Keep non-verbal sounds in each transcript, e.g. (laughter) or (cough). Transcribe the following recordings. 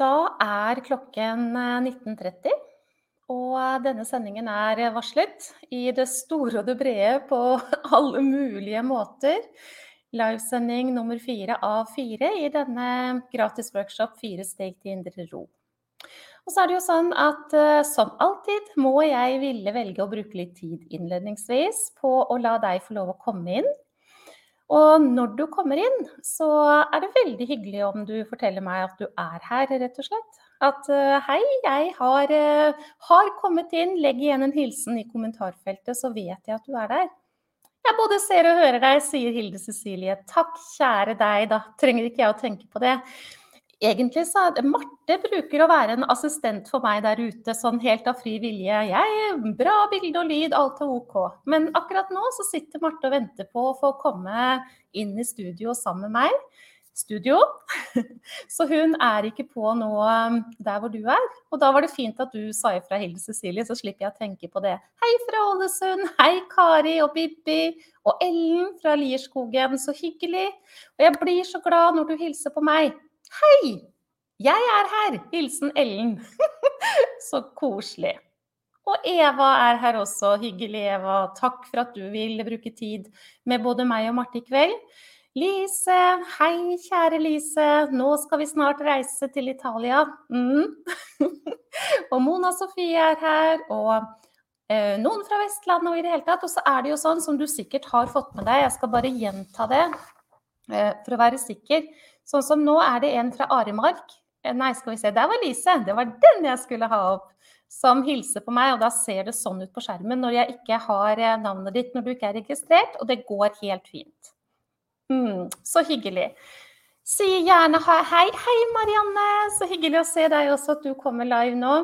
Da er klokken 19.30, eh, og denne sendingen er varslet i det store og det brede på (laughs) alle mulige måter. Livesending nummer fire av fire i denne gratis workshop Fire steg til indre ro. Og så er det jo sånn at uh, som alltid må jeg ville velge å bruke litt tid innledningsvis på å la deg få lov å komme inn og når du kommer inn, så er det veldig hyggelig om du forteller meg at du er her, rett og slett. At uh, hei, jeg har, uh, har, kommet inn, legg igjen en hilsen i kommentarfeltet, så vet jeg at du er der. Jeg både ser og hører deg, sier Hilde Cecilie. Takk, kjære deg, da trenger ikke jeg å tenke på det egentlig så Marte bruker å være en assistent for meg der ute, sånn helt av fri vilje. Jeg, bra bilde og lyd, alt er OK. Men akkurat nå så sitter Marte og venter på å få komme inn i studio sammen med meg. Studio. (laughs) Så hun er ikke på nå um, der hvor du er. Og da var det fint at du sa ifra, Hilde Cecilie, så slipper jeg å tenke på det. Hei fra Ålesund. Hei Kari og Bibi og Ellen fra Lierskogen. Så hyggelig. Og jeg blir så glad når du hilser på meg. Hei! Jeg er her! Hilsen Ellen. (laughs) Så koselig. Og Eva er her også. Hyggelig, Eva. Takk for at du vil bruke tid med både meg og Marte i kveld. Lise, hei kjære Lise, nå skal vi snart reise til Italia. Mm. (laughs) og Mona Sofie er her, og eh, noen fra Vestlandet og i det hele tatt. Og så er det jo sånn, som du sikkert har fått med deg, jeg skal bare gjenta det eh, for å være sikker. Sånn som nå er det en fra Aremark. Eh, nei, skal vi se, der var Lise. Det var den jeg skulle ha opp. Som hilser på meg, og da ser det sånn ut på skjermen når jeg ikke har eh, navnet ditt når du ikke er registrert, og det går helt fint. Mm, så hyggelig. Si gjerne hei. Hei, Marianne! Så hyggelig å se deg også, at du kommer live nå.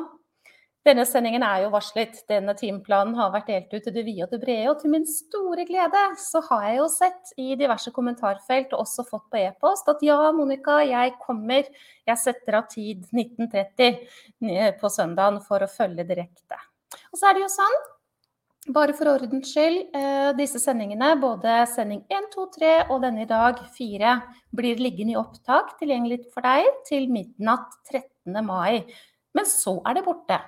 Denne sendingen er jo varslet. Denne timeplanen har vært delt ut til det vide og det brede. Og til min store glede så har jeg jo sett i diverse kommentarfelt og også fått på e-post at ja, Monica, jeg kommer. Jeg setter av tid 1930 på søndagen for å følge direkte. Og så er det jo sånn bare for ordens skyld, eh, disse sendingene, både sending 1, 2, 3 og denne i dag 4, blir liggende i opptak tilgjengelig for deg til midnatt 13. mai. Men så er det borte.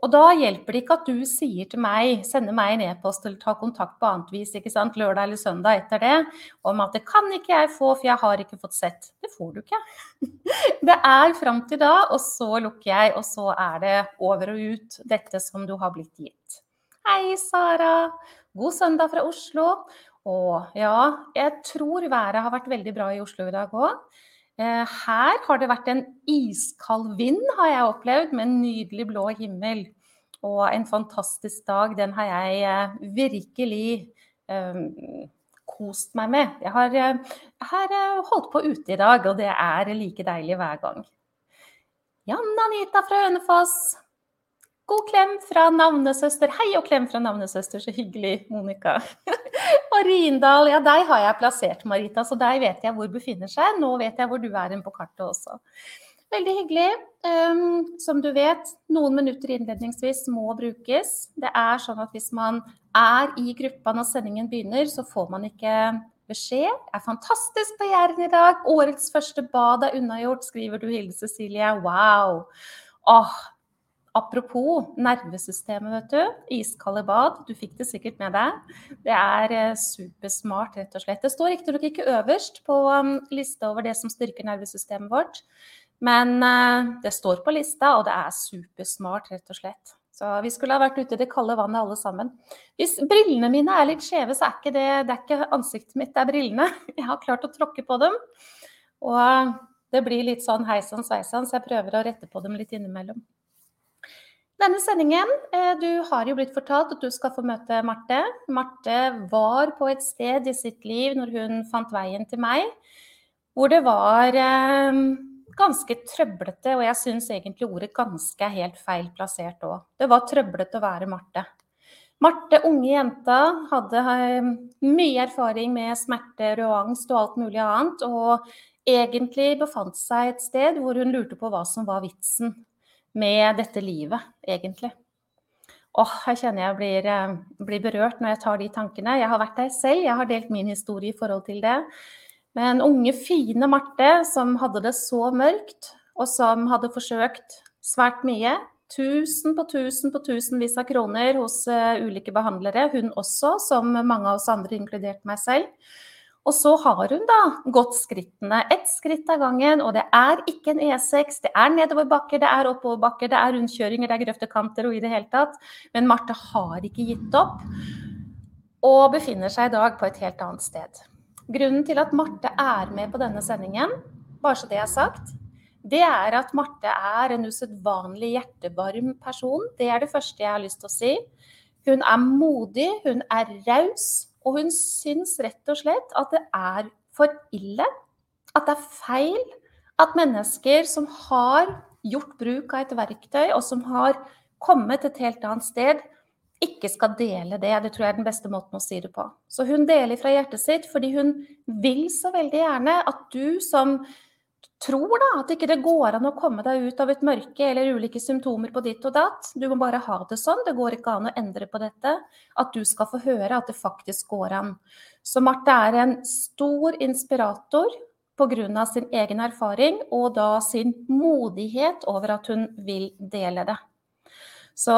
Og da hjelper det ikke at du sier til meg, sender meg en e-post eller tar kontakt på annet vis, ikke sant, lørdag eller søndag etter det, om at det kan ikke jeg få, for jeg har ikke fått sett. Det får du ikke. (laughs) Det er fram til da, og så lukker jeg, og så er det over og ut dette som du har blitt gitt. Hei, Sara. God søndag fra Oslo. Og ja, jeg tror været har vært veldig bra i Oslo i dag òg. Eh, her har det vært en iskald vind, har jeg opplevd, med en nydelig blå himmel. Og en fantastisk dag. Den har jeg eh, virkelig um, kost meg med. Jeg har, jeg har, holdt på ute i dag, og det er like deilig hver gang. Janne Anita fra Hønefoss. God klem fra navnesøster. Hei og klem fra navnesøster, så hyggelig, Monica. (laughs) og Rindal, ja, deg har jeg plassert, Marita, så deg vet jeg hvor befinner seg. Nå vet jeg hvor du er på kartet også. Veldig hyggelig. Um, som du vet, noen minutter innledningsvis må brukes. Det er sånn at hvis man er i gruppa når sendingen begynner, så får man ikke beskjed. Det er fantastisk på Jæren i dag. Årets første bad er unnagjort, skriver du Hilde Cecilie. Wow. Åh, Apropos nervesystemet, vet du. Iskalde bad. Du fikk det sikkert med deg. Det er eh, supersmart, rett og slett. Det står riktignok ikke øverst på um, lista over det som styrker nervesystemet vårt, men uh, det står på lista, og det er supersmart, rett og slett. Så vi skulle ha vært ute i det kalde vannet alle sammen. Hvis brillene mine er litt skjeve, så er ikke det, det er ikke ansiktet mitt, det er brillene. (laughs) Jeg har klart å tråkke på dem. Og det blir litt sånn heisan sveisan, så jeg prøver å rette på dem litt innimellom. Denne sendingen, eh, Du har jo blitt fortalt at du skal få møte Marte. Marte var på et sted i sitt liv når hun fant veien til meg, hvor det var eh, ganske trøblete. Og jeg syns egentlig ordet 'ganske' er helt feil plassert òg. Det var trøblete å være Marte. Marte, unge jenta, hadde eh, mye erfaring med smerter og angst og alt mulig annet. Og egentlig befant seg et sted hvor hun lurte på hva som var vitsen med dette livet, egentlig. Åh, jeg kjenner jeg blir, eh, blir, berørt når jeg tar de tankene. Jeg har vært der selv, jeg har delt min historie i forhold til det. Men unge, fine Marte som hadde det så mørkt, og som hadde forsøkt svært mye. Tusen på tusen på tusenvis av kroner hos uh, ulike behandlere. Hun også, som mange av oss andre, inkludert meg selv. Og så har hun da gått skrittene, ett skritt av gangen. Og det er ikke en E6, det er nedoverbakker, det er oppoverbakker, det er rundkjøringer, det er grøftekanter og i det hele tatt. Men Marte har ikke gitt opp, og befinner seg i dag på et helt annet sted. Grunnen til at Marte er med på denne sendingen, bare så det er sagt, det er at Marte er en usedvanlig hjertevarm person. Det er det første jeg har lyst til å si. Hun er modig, hun er raus, og hun syns rett og slett at det er for ille, at det er feil at mennesker som har gjort bruk av et verktøy, og som har kommet et helt annet sted, ikke skal dele det. Det tror jeg er den beste måten å si det på. Så hun deler fra hjertet sitt fordi hun vil så veldig gjerne at du som tror da at ikke det går an å komme deg ut av et mørke eller ulike symptomer på ditt og datt. Du må bare ha det sånn. Det går ikke an å endre på dette. At du skal få høre at det faktisk går an. Så Marte er en stor inspirator pga. sin egen erfaring og da sin modighet over at hun vil dele det. Så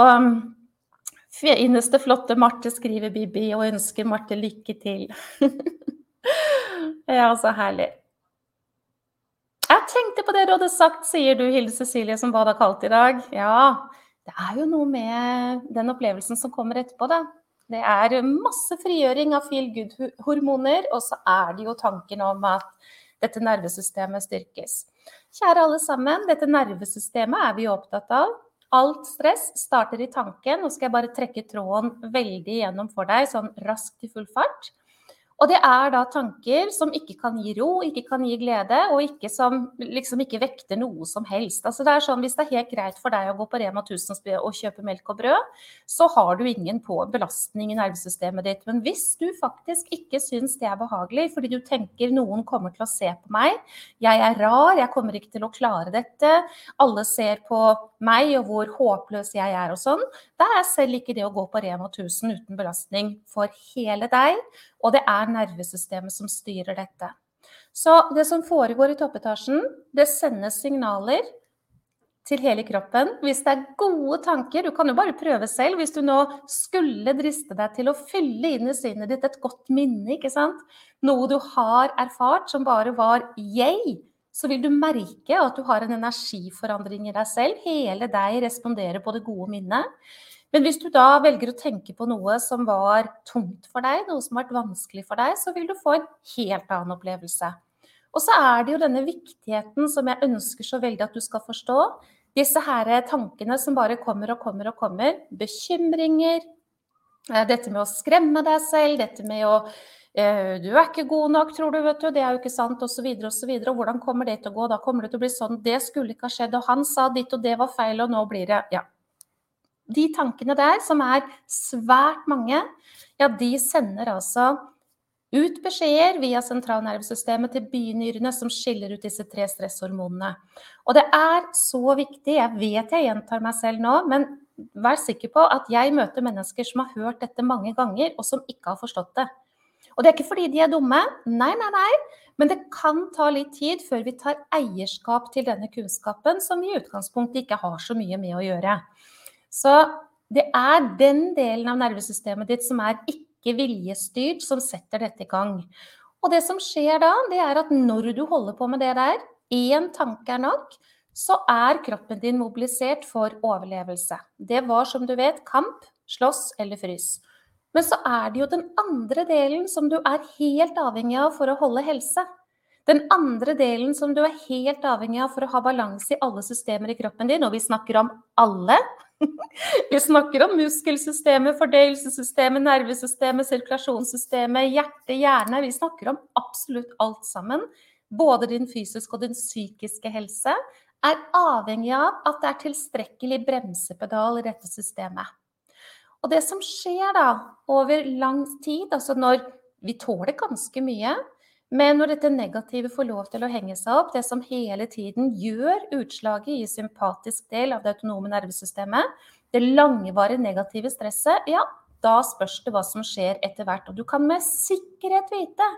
fineste, flotte Marte skriver Bibi og ønsker Marte lykke til. (laughs) ja, så herlig. Jeg tenkte på det du hadde sagt, sier du, Hilde Cecilie, som badet kaldt i dag. Ja, det er jo noe med den opplevelsen som kommer etterpå, da. Det er masse frigjøring av feel good-hormoner, og så er det jo tanken om at dette nervesystemet styrkes. Kjære alle sammen, dette nervesystemet er vi jo opptatt av. Alt stress starter i tanken. Nå skal jeg bare trekke tråden veldig gjennom for deg, sånn raskt i full fart. Og det er da tanker som ikke kan gi ro, ikke kan gi glede, og ikke som liksom ikke vekter noe som helst. Altså det er sånn, Hvis det er helt greit for deg å gå på Rema 1000 og kjøpe melk og brød, så har du ingen på belastning i nervesystemet ditt. Men hvis du faktisk ikke syns det er behagelig, fordi du tenker noen kommer til å se på meg, jeg er rar, jeg kommer ikke til å klare dette, alle ser på meg og hvor håpløs jeg er og sånn, da er selv ikke det å gå på Rema 1000 uten belastning for hele deg og det er nervesystemet som styrer dette. Så det som foregår i toppetasjen, det sendes signaler til hele kroppen. Hvis det er gode tanker, du kan jo bare prøve selv. Hvis du nå skulle driste deg til å fylle inn i sinnet ditt et godt minne, ikke sant? noe du har erfart som bare var yay, så vil du merke at du har en energiforandring i deg selv. Hele deg responderer på det gode minnet. Men hvis du da velger å tenke på noe som var tungt for deg, noe som har vært vanskelig for deg, så vil du få en helt annen opplevelse. Og så er det jo denne viktigheten som jeg ønsker så veldig at du skal forstå. Disse her tankene som bare kommer og kommer og kommer. Bekymringer. Eh, dette med å skremme deg selv. Dette med å eh, Du er ikke god nok, tror du, vet du. Det er jo ikke sant, osv., osv. Og hvordan kommer det til å gå? Da kommer det til å bli sånn. Det skulle ikke ha skjedd. Og han sa ditt, og det var feil, og nå blir det Ja de tankene der, som er svært mange, ja, de sender altså ut beskjeder via sentralnervesystemet til binyrene som skiller ut disse tre stresshormonene. Og det er så viktig, jeg vet jeg gjentar meg selv nå, men vær sikker på at jeg møter mennesker som har hørt dette mange ganger, og som ikke har forstått det. Og det er ikke fordi de er dumme, nei, nei, nei. Men det kan ta litt tid før vi tar eierskap til denne kunnskapen, som vi i utgangspunktet ikke har så mye med å gjøre. Så det er den delen av nervesystemet ditt som er ikke viljestyrt, som setter dette i gang. Og det som skjer da, det er at når du holder på med det der, én tanke er nok, så er kroppen din mobilisert for overlevelse. Det var, som du vet, kamp, slåss eller frys. Men så er det jo den andre delen som du er helt avhengig av for å holde helse. Den andre delen som du er helt avhengig av for å ha balanse i alle systemer i kroppen din, og vi snakker om alle, (laughs) vi snakker om muskelsystemet, fordøyelsessystemet, nervesystemet, sirkulasjonssystemet, hjerte, hjerne. Vi snakker om absolutt alt sammen. Både din fysiske og din psykiske helse er avhengig av at det er tilstrekkelig bremsepedal i dette systemet. Og det som skjer da over lang tid, altså når vi tåler ganske mye, men når dette negative får lov til å henge seg opp, det som hele tiden gjør utslaget i sympatisk del av det autonome nervesystemet, det langvarige negative stresset, ja, da spørs det hva som skjer etter hvert. Og du kan med sikkerhet vite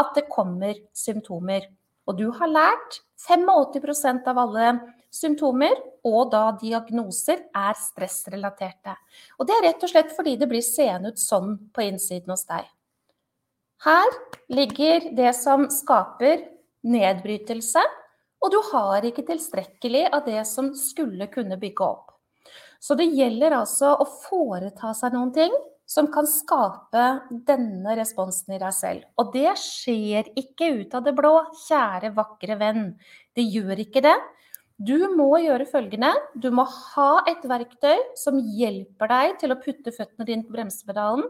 at det kommer symptomer. Og du har lært 85% av alle symptomer og da diagnoser er stressrelaterte. Og det er rett og slett fordi det blir seende ut sånn på innsiden hos deg. Her ligger det som skaper nedbrytelse, og du har ikke tilstrekkelig av det som skulle kunne bygge opp. Så det gjelder altså å foreta seg noen ting som kan skape denne responsen i deg selv. Og det skjer ikke ut av det blå, kjære, vakre venn. Det gjør ikke det. Du må gjøre følgende. Du må ha et verktøy som hjelper deg til å putte føttene dine på bremsepedalen.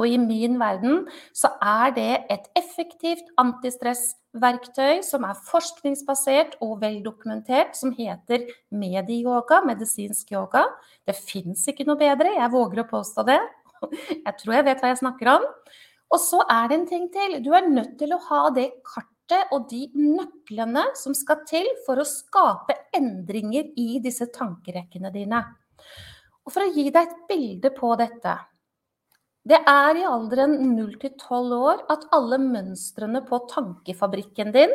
Og i min verden så er det et effektivt antistressverktøy som er forskningsbasert og veldokumentert, som heter medieyoga, medisinsk yoga. Det fins ikke noe bedre, jeg våger å påstå det. Jeg tror jeg vet hva jeg snakker om. Og så er det en ting til. Du er nødt til å ha det kartet og de nøklene som skal til for å skape endringer i disse tankerekkene dine. Og for å gi deg et bilde på dette Det er i alderen 0 til 12 år at alle mønstrene på tankefabrikken din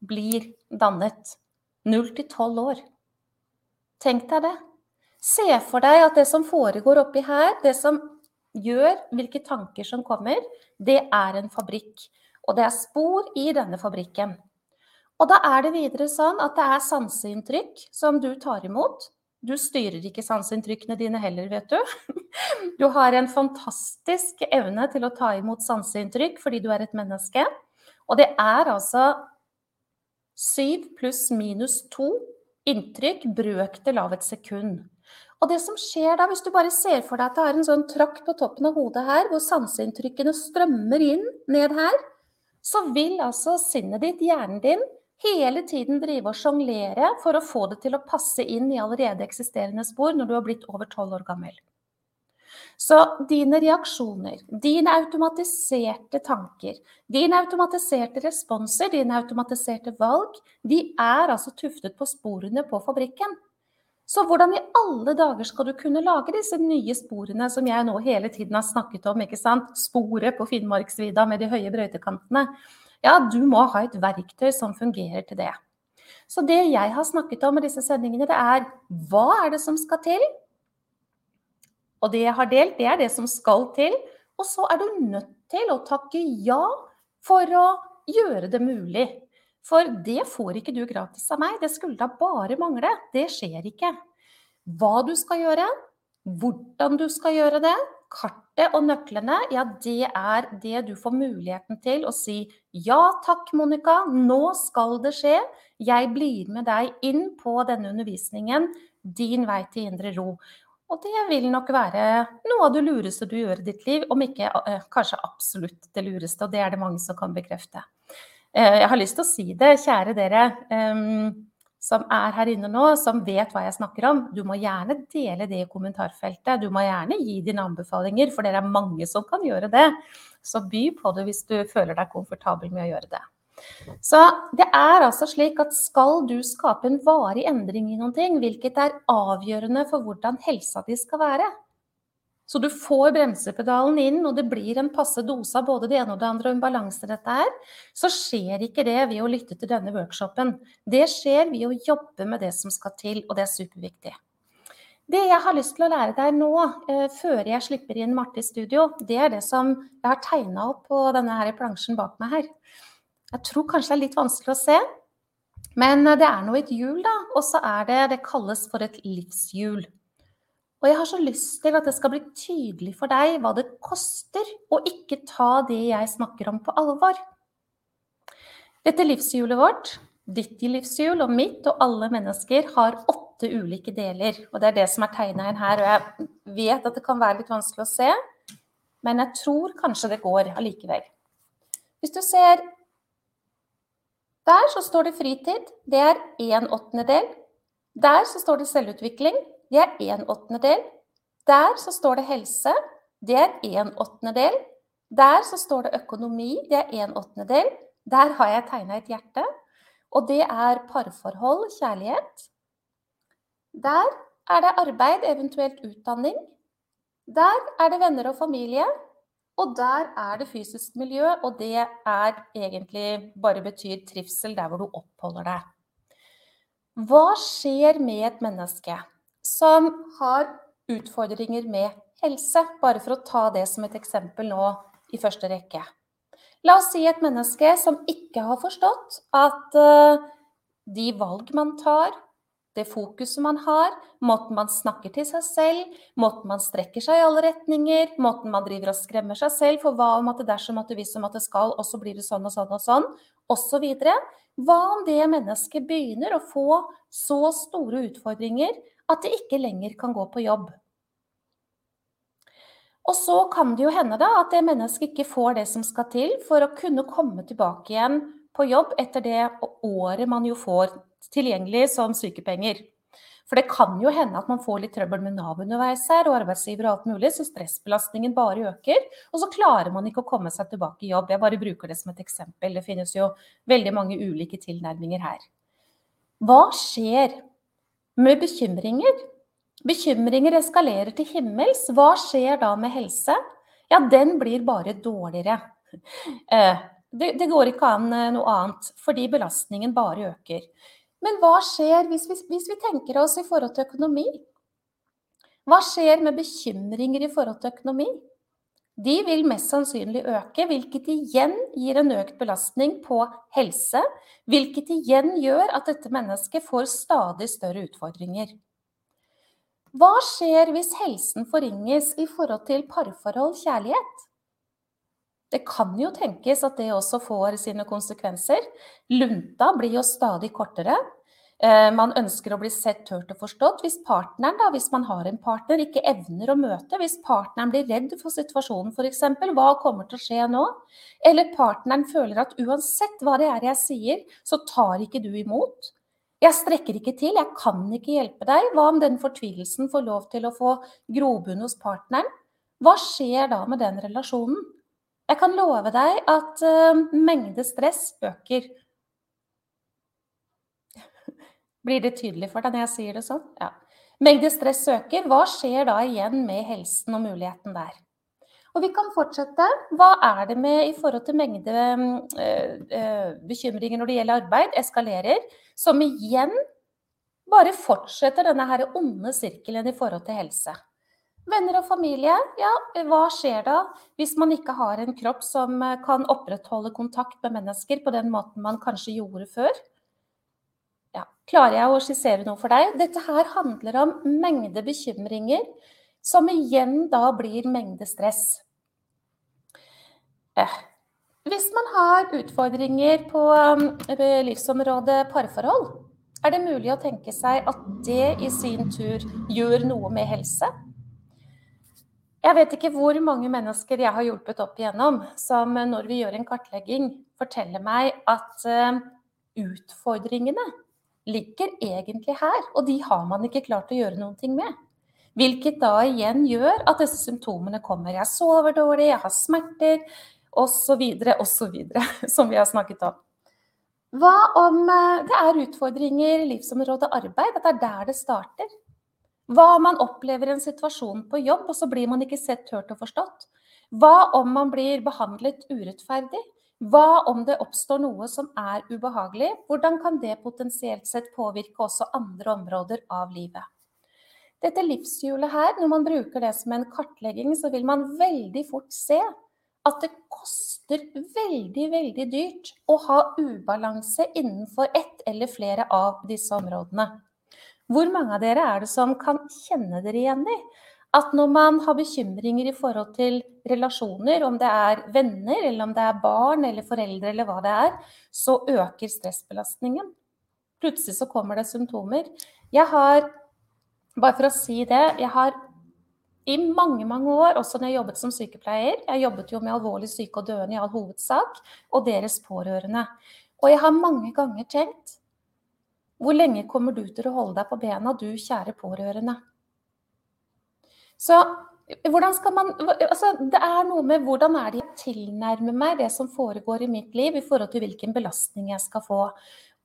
blir dannet. 0 til 12 år. Tenk deg det. Se for deg at det som foregår oppi her, det som gjør, hvilke tanker som kommer, det er en fabrikk. Og det er spor i denne fabrikken. Og da er det videre sånn at det er sanseinntrykk som du tar imot. Du styrer ikke sanseinntrykkene dine heller, vet du. (laughs) Du har en fantastisk evne til å ta imot sanseinntrykk fordi du er et menneske. Og det er altså syv pluss minus to inntrykk brøkdel av et sekund. Og det som skjer da, hvis du bare ser for deg at det er en sånn trakt på toppen av hodet her, hvor sanseinntrykkene strømmer inn ned her, så vil altså sinnet ditt, hjernen din, hele tiden drive og sjonglere for å få det til å passe inn i allerede eksisterende spor når du har blitt over tolv år gammel. Så dine reaksjoner, dine automatiserte tanker, dine automatiserte responser, dine automatiserte valg, de er altså tuftet på sporene på fabrikken. Så hvordan i alle dager skal du kunne lage disse nye sporene som jeg nå hele tiden har snakket om? ikke sant? Sporet på Finnmarksvidda med de høye brøytekantene. Ja, du må ha et verktøy som fungerer til det. Så det jeg har snakket om i disse sendingene, det er hva er det som skal til? Og det jeg har delt, det er det som skal til. Og så er du nødt til å takke ja for å gjøre det mulig. For det får ikke du gratis av meg. Det skulle da bare mangle. Det skjer ikke. Hva du skal gjøre, hvordan du skal gjøre det, kartet og nøklene, ja, det er det du får muligheten til å si ja takk, Monica, nå skal det skje. Jeg blir med deg inn på denne undervisningen, din vei til indre ro. Og det vil nok være noe av det lureste du gjør i ditt liv, om ikke eh, kanskje absolutt det lureste, og det er det mange som kan bekrefte. Eh, jeg har lyst til å si det, kjære dere ehm, som er her inne nå, som vet hva jeg snakker om. Du må gjerne dele det i kommentarfeltet. Du må gjerne gi dine anbefalinger, for dere er mange som kan gjøre det. Så by på det hvis du føler deg komfortabel med å gjøre det. Så det er altså slik at skal du skape en varig endring i noen ting, hvilket er avgjørende for hvordan helsa di skal være, så du får bremsepedalen inn, og det blir en passe dose av både det ene og det andre og en balanse dette her, så skjer ikke det ved å lytte til denne workshopen. Det skjer ved å jobbe med det som skal til, og det er superviktig. Det jeg har lyst til å lære deg nå, eh, før jeg slipper inn Marte i studio, det er det som jeg har tegna opp på denne her plansjen bak meg her. Jeg tror kanskje det er litt vanskelig å se, men det er nå et hjul, da. Og så er det Det kalles for et livshjul. Og jeg har så lyst til at det skal bli tydelig for deg hva det koster å ikke ta det jeg snakker om, på alvor. Dette livshjulet vårt, ditt livshjul og mitt og alle mennesker, har åtte ulike deler. Og det er det som er tegna inn her. Og jeg vet at det kan være litt vanskelig å se, men jeg tror kanskje det går allikevel. Hvis du ser Der så står det fritid. Det er en åttendedel. Der så står det selvutvikling det er en åttendedel. Der så står det helse. Det er en åttendedel. Der så står det økonomi. Det er en åttendedel. Der har jeg tegna et hjerte. Og det er parforhold, kjærlighet. Der er det arbeid, eventuelt utdanning. Der er det venner og familie. Og der er det fysisk miljø, og det er egentlig bare betyr trivsel der hvor du oppholder deg. Hva skjer med et menneske som har utfordringer med helse? Bare for å ta det som et eksempel nå i første rekke. La oss si et menneske som ikke har forstått at uh, de valg man tar, det fokuset man har, måten man snakker til seg selv, måten man strekker seg i alle retninger, måten man driver og skremmer seg selv for hva om at det dersom at det hvis om at det skal, og så blir det sånn og sånn og sånn, osv. Hva om det mennesket begynner å få så store utfordringer at det ikke lenger kan gå på jobb? Og så kan det jo hende da at det mennesket ikke får det som skal til for å kunne komme tilbake igjen på jobb etter det året man jo får tilgjengelig som sykepenger. For det kan jo hende at man får litt trøbbel med Nav underveis her, og arbeidsgiver og alt mulig, så stressbelastningen bare øker. Og så klarer man ikke å komme seg tilbake i jobb. Jeg bare bruker det som et eksempel. Det finnes jo veldig mange ulike tilnærminger her. Hva skjer med bekymringer? Bekymringer eskalerer til himmels. Hva skjer da med helse? Ja, den blir bare dårligere. Eh, det, det går ikke an eh, noe annet, fordi belastningen bare øker. Men hva skjer hvis vi, hvis vi tenker oss i forhold til økonomi? Hva skjer med bekymringer i forhold til økonomi? De vil mest sannsynlig øke, hvilket igjen gir en økt belastning på helse. Hvilket igjen gjør at dette mennesket får stadig større utfordringer. Hva skjer hvis helsen forringes i forhold til parforhold, kjærlighet? Det kan jo tenkes at det også får sine konsekvenser. Lunta blir jo stadig kortere. Eh, man ønsker å bli sett, hørt og forstått. Hvis partneren, da, hvis man har en partner, ikke evner å møte, hvis partneren blir redd for situasjonen f.eks., hva kommer til å skje nå? Eller partneren føler at uansett hva det er jeg sier, så tar ikke du imot. Jeg strekker ikke til, jeg kan ikke hjelpe deg. Hva om den fortvilelsen får lov til å få grobunn hos partneren? Hva skjer da med den relasjonen? Jeg kan love deg at uh, mengde stress øker. (laughs) Blir det tydelig for deg når jeg sier det sånn? Ja. Mengde stress øker. Hva skjer da igjen med helsen og muligheten der? Og vi kan fortsette. Hva er det med i forhold til mengde uh, bekymringer når det gjelder arbeid? Eskalerer. Som igjen bare fortsetter denne her onde sirkelen i forhold til helse. Venner og familie, ja, hva skjer da hvis man ikke har en kropp som eh, kan opprettholde kontakt med mennesker på den måten man kanskje gjorde før? Ja, klarer jeg å skissere noe for deg? Dette her handler om mengde bekymringer, som igjen da blir mengde stress. Eh. Hvis man har utfordringer på eh, livsområdet parforhold, er det mulig å tenke seg at det i sin tur gjør noe med helse? Jeg vet ikke hvor mange mennesker jeg har hjulpet opp igjennom, som når vi gjør en kartlegging, forteller meg at uh, utfordringene ligger egentlig her, og de har man ikke klart å gjøre noe med. Hvilket da igjen gjør at disse symptomene kommer. Jeg sover dårlig, jeg har smerter osv., osv., (laughs) som vi har snakket om. Hva om uh, det er utfordringer i livsområdet arbeid, at det er der det starter? Hva om man opplever en situasjon på jobb, og så blir man ikke sett, hørt og forstått? Hva om man blir behandlet urettferdig? Hva om det oppstår noe som er ubehagelig? Hvordan kan det potensielt sett påvirke også andre områder av livet? Dette livshjulet her, når man bruker det som en kartlegging, så vil man veldig fort se at det koster veldig, veldig dyrt å ha ubalanse innenfor ett eller flere av disse områdene. Hvor mange av dere er det som kan kjenne dere igjen i? At når man har bekymringer i forhold til relasjoner, om det er venner, eller om det er barn eller foreldre eller hva det er, så øker stressbelastningen. Plutselig så kommer det symptomer. Jeg har, bare for å si det, jeg har i mange mange år, også når jeg jobbet som sykepleier Jeg jobbet jo med alvorlig syke og døende i all hovedsak, og deres pårørende. Og jeg har mange ganger tenkt hvor lenge kommer du til å holde deg på bena, du kjære pårørende? Så hvordan skal man altså, Det er noe med hvordan er det jeg tilnærmer meg det som foregår i mitt liv, i forhold til hvilken belastning jeg skal få.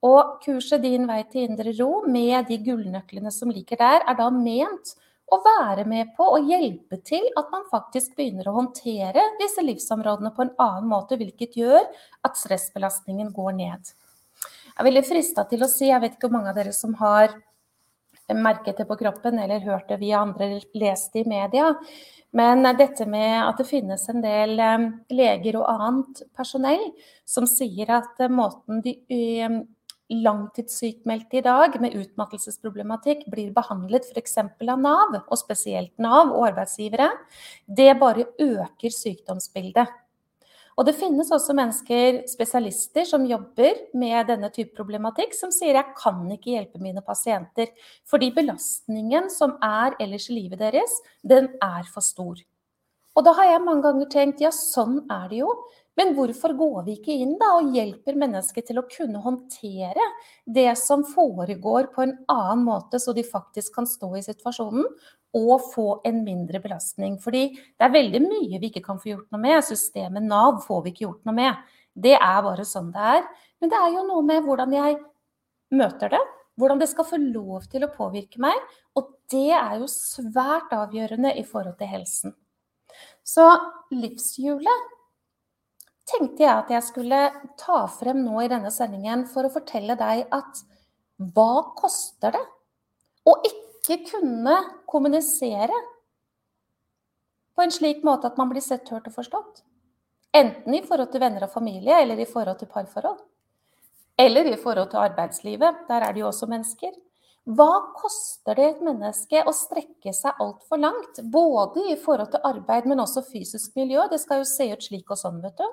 Og kurset Din vei til indre ro, med de gullnøklene som ligger der, er da ment å være med på å hjelpe til at man faktisk begynner å håndtere disse livsområdene på en annen måte, hvilket gjør at stressbelastningen går ned. Jeg er veldig frista til å si, jeg vet ikke hvor mange av dere som har merket det på kroppen eller hørt det via andre, lest det i media, men dette med at det finnes en del eh, leger og annet personell som sier at eh, måten de eh, langtidssykmeldte i dag med utmattelsesproblematikk blir behandlet f.eks. av Nav, og spesielt Nav og arbeidsgivere, det bare øker sykdomsbildet. Og det finnes også mennesker, spesialister, som jobber med denne type problematikk, som sier jeg kan ikke hjelpe mine pasienter, fordi belastningen som er ellers i livet deres, den er for stor. Og da har jeg mange ganger tenkt ja, sånn er det jo. Men hvorfor går vi ikke inn da og hjelper mennesker til å kunne håndtere det som foregår på en annen måte, så de faktisk kan stå i situasjonen og få en mindre belastning? Fordi det er veldig mye vi ikke kan få gjort noe med. Systemet Nav får vi ikke gjort noe med. Det er bare sånn det er. Men det er jo noe med hvordan jeg møter det. Hvordan det skal få lov til å påvirke meg. Og det er jo svært avgjørende i forhold til helsen. Så livshjulet tenkte jeg at jeg skulle ta frem nå i denne sendingen for å fortelle deg at hva koster det å ikke kunne kommunisere på en slik måte at man blir sett, hørt og forstått? Enten i forhold til venner og familie, eller i forhold til parforhold. Eller i forhold til arbeidslivet. Der er det jo også mennesker. Hva koster det et menneske å strekke seg altfor langt? Både i forhold til arbeid, men også fysisk miljø. Det skal jo se ut slik og sånn, vet du.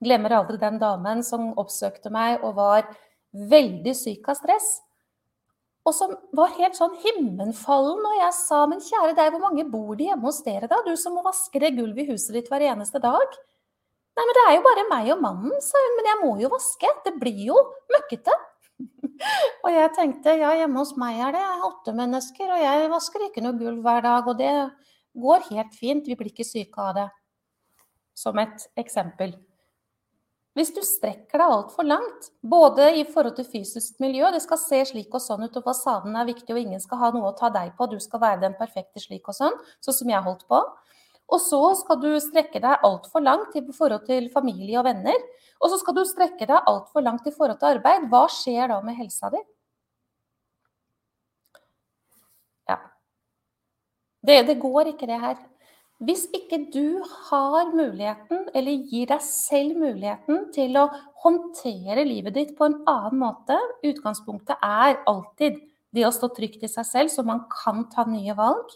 Glemmer aldri den damen som oppsøkte meg og var veldig syk av stress. Og som var helt sånn himmenfallen når jeg sa men kjære deg, hvor mange bor de hjemme hos dere da? Du som må vaske det gulvet i huset ditt hver eneste dag. Nei, men det er jo bare meg og mannen, sa hun. Men jeg må jo vaske. Det blir jo møkkete. (laughs) og jeg tenkte ja, hjemme hos meg er det åtte mennesker, og jeg vasker ikke noe gulv hver dag. Og det går helt fint, vi blir ikke syke av det. Som et eksempel. Hvis du strekker deg altfor langt, både i forhold til fysisk miljø, det skal se slik og sånn ut, og fasaden er viktig, og ingen skal ha noe å ta deg på, du skal være den perfekte slik og sånn, sånn som jeg holdt på. Og så skal du strekke deg altfor langt i forhold til familie og venner. Og så skal du strekke deg altfor langt i forhold til arbeid. Hva skjer da med helsa di? Ja. Det, det går ikke, det her. Hvis ikke du har muligheten, eller gir deg selv muligheten til å håndtere livet ditt på en annen måte Utgangspunktet er alltid det å stå trygt i seg selv, så man kan ta nye valg.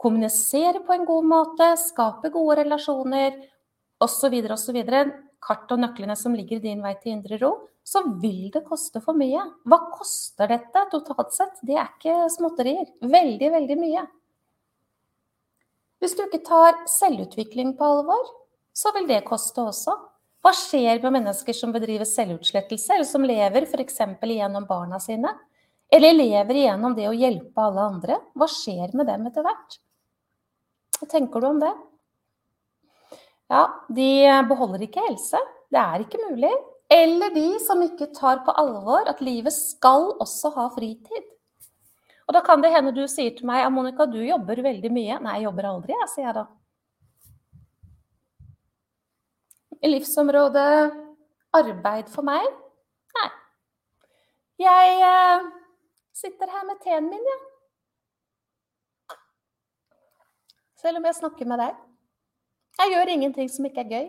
Kommunisere på en god måte, skape gode relasjoner osv. osv. Kart og nøklene som ligger din vei til indre ro. Så vil det koste for mye. Hva koster dette totalt sett? Det er ikke småtterier. Veldig, veldig mye. Hvis du ikke tar selvutvikling på alvor, så vil det koste også. Hva skjer med mennesker som bedriver selvutslettelse, eller som lever f.eks. gjennom barna sine? Eller lever gjennom det å hjelpe alle andre? Hva skjer med dem etter hvert? Hva tenker du om det? Ja, de beholder ikke helse. Det er ikke mulig. Eller de som ikke tar på alvor at livet skal også ha fritid. Og da kan det hende du sier til meg Monica, du jobber veldig mye. Nei, jeg jobber aldri, jeg, sier jeg da. I livsområdet arbeid for meg? Nei. Jeg eh, sitter her med teen min. Ja. Selv om jeg snakker med deg. Jeg gjør ingenting som ikke er gøy.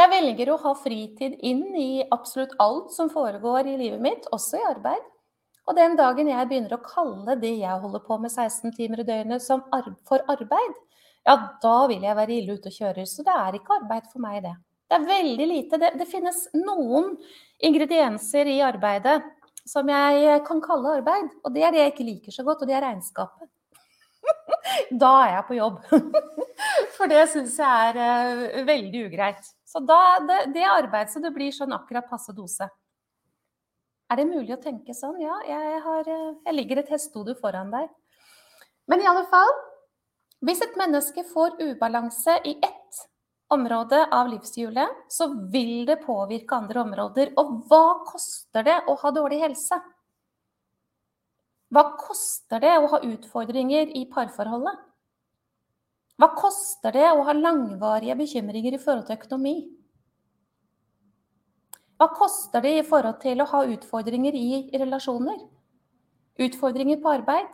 Jeg velger å ha fritid inn i absolutt alt som foregår i livet mitt, også i arbeid. Og den dagen jeg begynner å kalle det jeg holder på med 16 timer i døgnet for arbeid, ja, da vil jeg være ille ute og kjører. Så det er ikke arbeid for meg, det. Det er veldig lite. Det, det finnes noen ingredienser i arbeidet som jeg kan kalle arbeid. Og det er det jeg ikke liker så godt, og det er regnskapet. (laughs) da er jeg på jobb. (laughs) For det syns jeg er uh, veldig ugreit. Så da, det, det er så det blir sånn akkurat passe dose. Er det mulig å tenke sånn? Ja, jeg, har, eh, jeg ligger et hestehode foran deg. Men i alle fall, hvis et menneske får ubalanse i ett område av livshjulet, så vil det påvirke andre områder. Og hva koster det å ha dårlig helse? Hva koster det å ha utfordringer i parforholdet? Hva koster det å ha langvarige bekymringer i forhold til økonomi? Hva koster det i forhold til å ha utfordringer i relasjoner? Utfordringer på arbeid?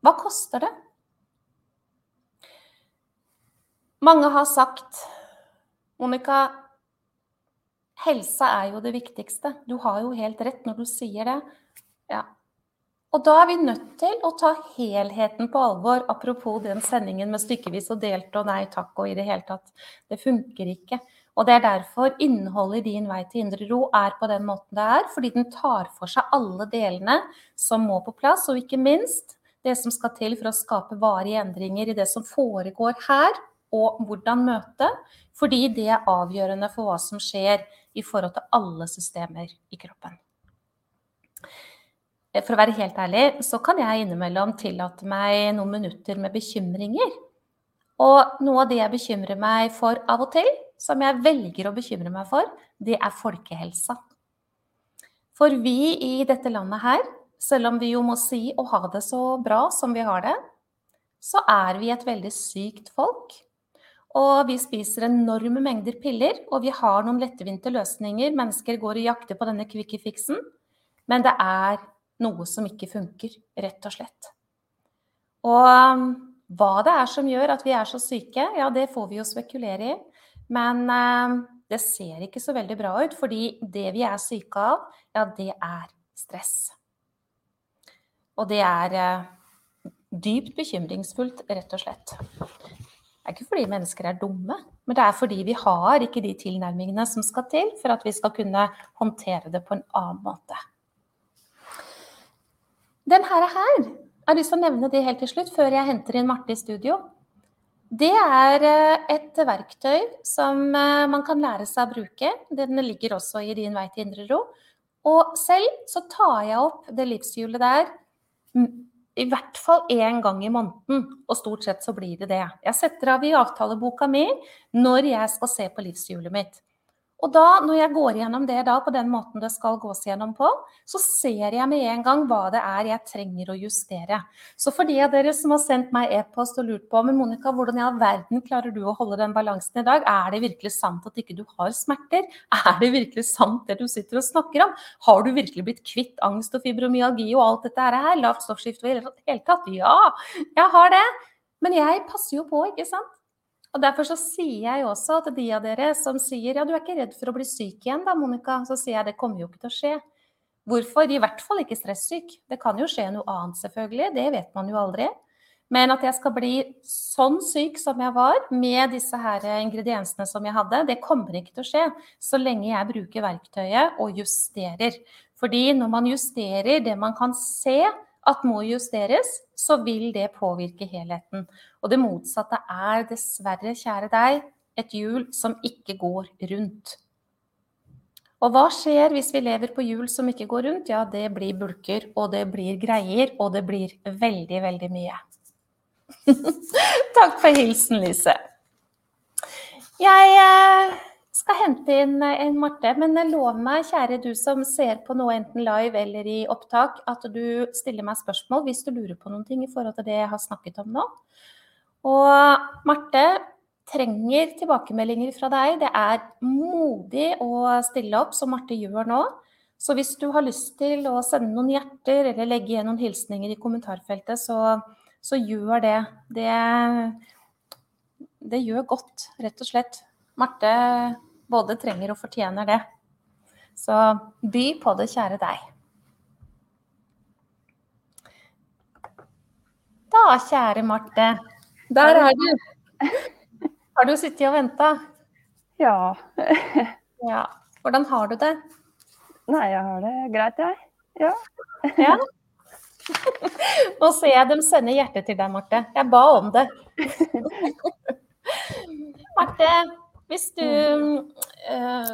Hva koster det? Mange har sagt Monica, helsa er jo det viktigste. Du har jo helt rett når du sier det. Ja, og da er vi nødt til å ta helheten på alvor, apropos den sendingen med stykkevis og delt og nei takk og i det hele tatt. Det funker ikke. Og det er derfor innholdet i Din vei til indre ro er på den måten det er, fordi den tar for seg alle delene som må på plass, og ikke minst det som skal til for å skape varige endringer i det som foregår her, og hvordan møte, fordi det er avgjørende for hva som skjer i forhold til alle systemer i kroppen. Eh, for å være helt ærlig, så kan jeg innimellom tillate meg noen minutter med bekymringer. Og noe av det jeg bekymrer meg for av og til, som jeg velger å bekymre meg for, det er folkehelsa. For vi i dette landet her, selv om vi jo må si å ha det så bra som vi har det, så er vi et veldig sykt folk. Og vi spiser enorme mengder piller, og vi har noen lettvinte løsninger. Mennesker går og jakter på denne kvikke fiksen. Men det er noe som ikke funker, rett og slett. Og um, hva det er som gjør at vi er så syke, ja, det får vi jo spekulere i. Men um, det ser ikke så veldig bra ut, fordi det vi er syke av, ja, det er stress. Og det er uh, dypt bekymringsfullt, rett og slett. Det er ikke fordi mennesker er dumme, men det er fordi vi har ikke de tilnærmingene som skal til for at vi skal kunne håndtere det på en annen måte. Den her, jeg har lyst til å nevne det helt til slutt, før jeg henter inn Marte i studio. Det er eh, et verktøy som eh, man kan lære seg å bruke. Den ligger også i Din vei til indre ro. Og selv så tar jeg opp det livshjulet der i hvert fall én gang i måneden. Og stort sett så blir det det. Jeg setter av i avtaleboka mi når jeg skal se på livshjulet mitt. Og da, når jeg går gjennom det da på den måten det skal gås gjennom på, så ser jeg med en gang hva det er jeg trenger å justere. Så for de av dere som har sendt meg e-post og lurt på men Monica, hvordan i all verden klarer du å holde den balansen i dag? Er det virkelig sant at ikke du har smerter? Er det virkelig sant det du sitter og snakker om? Har du virkelig blitt kvitt angst og fibromyalgi og alt dette her? Lavt stoffskifte og i det hele tatt? Ja, jeg har det. Men jeg passer jo på, ikke sant? Og Derfor så sier jeg også til de av dere som sier ja, du er ikke redd for å bli syk igjen da, Monica. Så sier jeg det kommer jo ikke til å skje. Hvorfor? I hvert fall ikke stressyk. Det kan jo skje noe annet, selvfølgelig. Det vet man jo aldri. Men at jeg skal bli sånn syk som jeg var, med disse her ingrediensene som jeg hadde, det kommer ikke til å skje så lenge jeg bruker verktøyet og justerer. Fordi når man justerer det man kan se, at må justeres, så vil det påvirke helheten. Og det motsatte er dessverre, kjære deg, et hjul som ikke går rundt. Og hva skjer hvis vi lever på hjul som ikke går rundt? Ja, det blir bulker, og det blir greier, og det blir veldig, veldig mye. (laughs) Takk for hilsen, Lise. Jeg eh, skal hente inn eh, en Marte. Men lov meg, kjære du som ser på noe enten live eller i opptak, at du stiller meg spørsmål hvis du lurer på noen ting i forhold til det jeg har snakket om nå. Og Marte trenger tilbakemeldinger fra deg. Det er modig å stille opp, som Marte gjør nå. Så hvis du har lyst til å sende noen hjerter eller legge igjen noen hilsninger i kommentarfeltet, så, så gjør det. det. Det gjør godt, rett og slett. Marte både trenger og fortjener det. Så by på det, kjære deg. Da, kjære Marte. Der er du. (laughs) Har du sittet og venta? Ja. (laughs) ja. Hvordan har du det? Nei, jeg har det greit, jeg. Ja. (laughs) ja. Nå ser jeg dem sende hjertet til deg, Marte. Jeg ba om det. Marte, hvis du øh,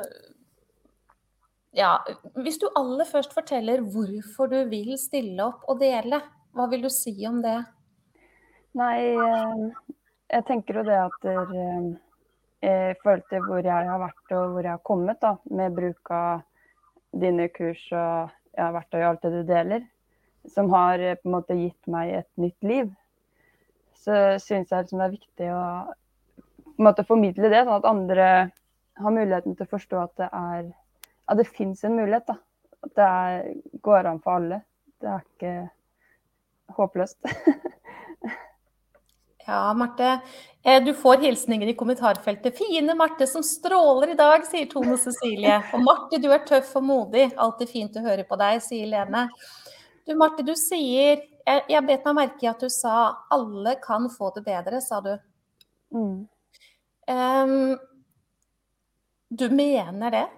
Ja, hvis du aller først forteller hvorfor du vil stille opp og dele, hva vil du si om det? Nei, eh, jeg tenker jo det at eh, i forhold til hvor jeg har vært og hvor jeg har kommet da, med bruk av dine kurs og jeg har vært og alt det du deler, som har på en måte gitt meg et nytt liv, så syns jeg liksom det er viktig å på en måte formidle det, sånn at andre har muligheten til å forstå at det er at det fins en mulighet. da. At det er, går an for alle. Det er ikke håpløst. (laughs) ja, Marte. Eh, du får hilsninger i kommentarfeltet. 'Fine Marte som stråler i dag', sier Tone Cecilie. Og Marte, du er tøff og modig. Alltid fint å høre på deg, sier Lene. Du Marte, du sier Jeg, jeg bet meg merke i at du sa 'alle kan få det bedre', sa du. Mm. Um, du mener det?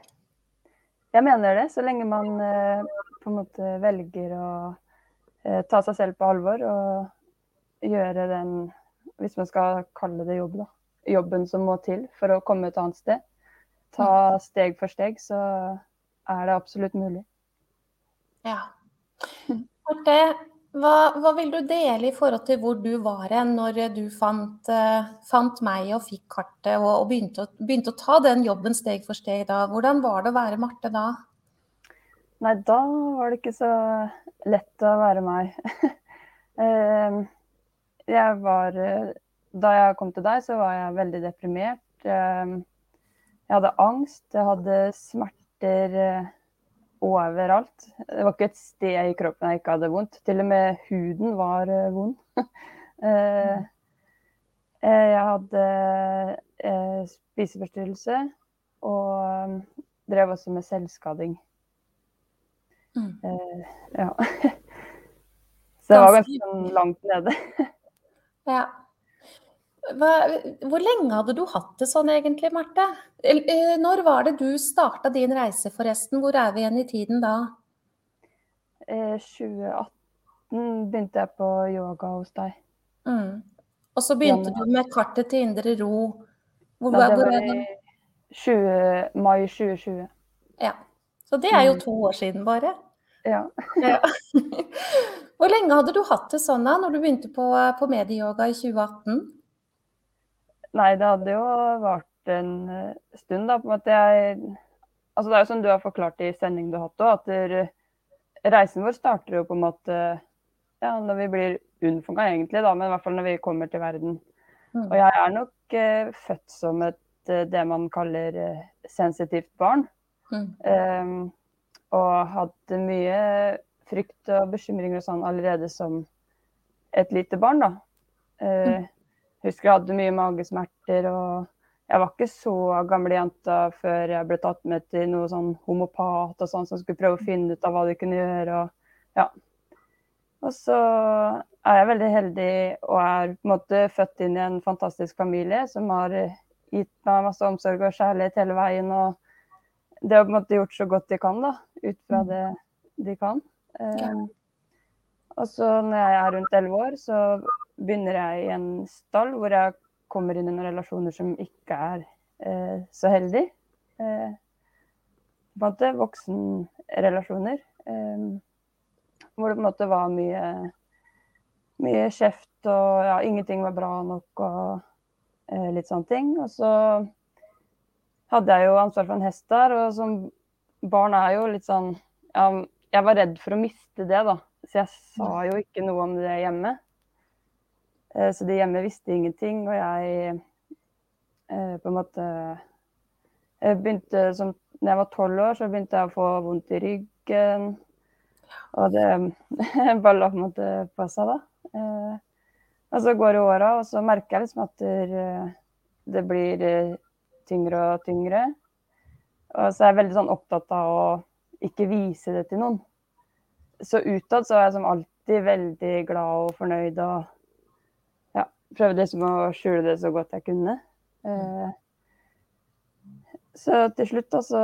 Jeg mener det, så lenge man uh, på en måte velger å uh, ta seg selv på alvor og gjøre den, hvis man skal kalle det jobb, da, jobben som må til for å komme et annet sted. Ta steg for steg, så er det absolutt mulig. Ja. Marte, hva, hva, vil du dele i forhold til hvor du var hen når du fant, uh, fant, meg og fikk kartet og, og begynte, å, begynte, å, ta den jobben steg for steg da? Hvordan var det å være Marte da? Nei, da var det ikke så lett å være meg. uh, (laughs) jeg var Da jeg kom til deg, så var jeg veldig deprimert. Uh, jeg hadde angst, jeg hadde smerter overalt. Det var ikke et sted i kroppen jeg ikke hadde vondt. Til og med huden var vond. (laughs) jeg hadde spiseforstyrrelse og drev også med selvskading. Mm. ja. (laughs) Så det var ganske sånn langt nede. (laughs) ja. Hva, hvor lenge hadde du hatt det sånn egentlig, Marte? Eh, når var det du starta din reise, forresten? Hvor er vi igjen i tiden da? Eh, 2018 begynte jeg på yoga hos deg. Mm. Og så begynte ja, du med kartet til Indre Ro. Hvor, ja, det var i 20, mai 2020. Ja. Så det er jo mm. to år siden bare. Ja. ja. (laughs) Hvor lenge hadde du hatt det sånn da, når du begynte på, på medieyoga i 2018? Nei, det hadde jo vart en eh, stund, da. på en måte jeg Altså Det er jo som du har forklart i sending du har hatt òg, at reisen vår starter jo på en måte ja, når vi blir unnfanga, egentlig, da, men i hvert fall når vi kommer til verden. Mm. Og jeg er nok eh, født som et uh, det man kaller eh, sensitivt barn. Mm. Um, og hadde mye frykt og bekymringer og sånn allerede som et lite barn, da. Mm husker jeg hadde mye magesmerter. og Jeg var ikke så gamlejenta før jeg ble tatt med til noe sånn homopat og sånn, som skulle prøve å finne ut av hva de kunne gjøre. Og, ja. og så er jeg veldig heldig og er på en måte født inn i en fantastisk familie som har gitt meg masse omsorg og kjærlighet hele veien. og det har på en måte gjort så godt de kan, da, ut fra mm. det de kan. Ja. Um, og så når jeg er rundt elleve år, så begynner jeg i en stall hvor jeg kommer inn i noen relasjoner som ikke er eh, så heldige. Eh, på en måte voksenrelasjoner. Eh, hvor det på en måte var mye, mye kjeft og ja, ingenting var bra nok og eh, litt sånne ting. Og så hadde jeg jo ansvar for en hest der, og som barn er jo litt sånn ja, Jeg var redd for å miste det, da. Så jeg sa jo ikke noe om det hjemme. Eh, så de hjemme visste ingenting, og jeg eh, på en måte jeg begynte som når jeg var tolv år, så begynte jeg å få vondt i ryggen. Og det (laughs) balla på en måte på seg, da. Eh, og så går det åra, og så merker jeg liksom at det blir tyngre og tyngre. Og så er jeg veldig sånn opptatt av å ikke vise det til noen så utad så er jeg som alltid veldig glad og fornøyd og ja, prøvde liksom å skjule det så godt jeg kunne. Eh, så til slutt da så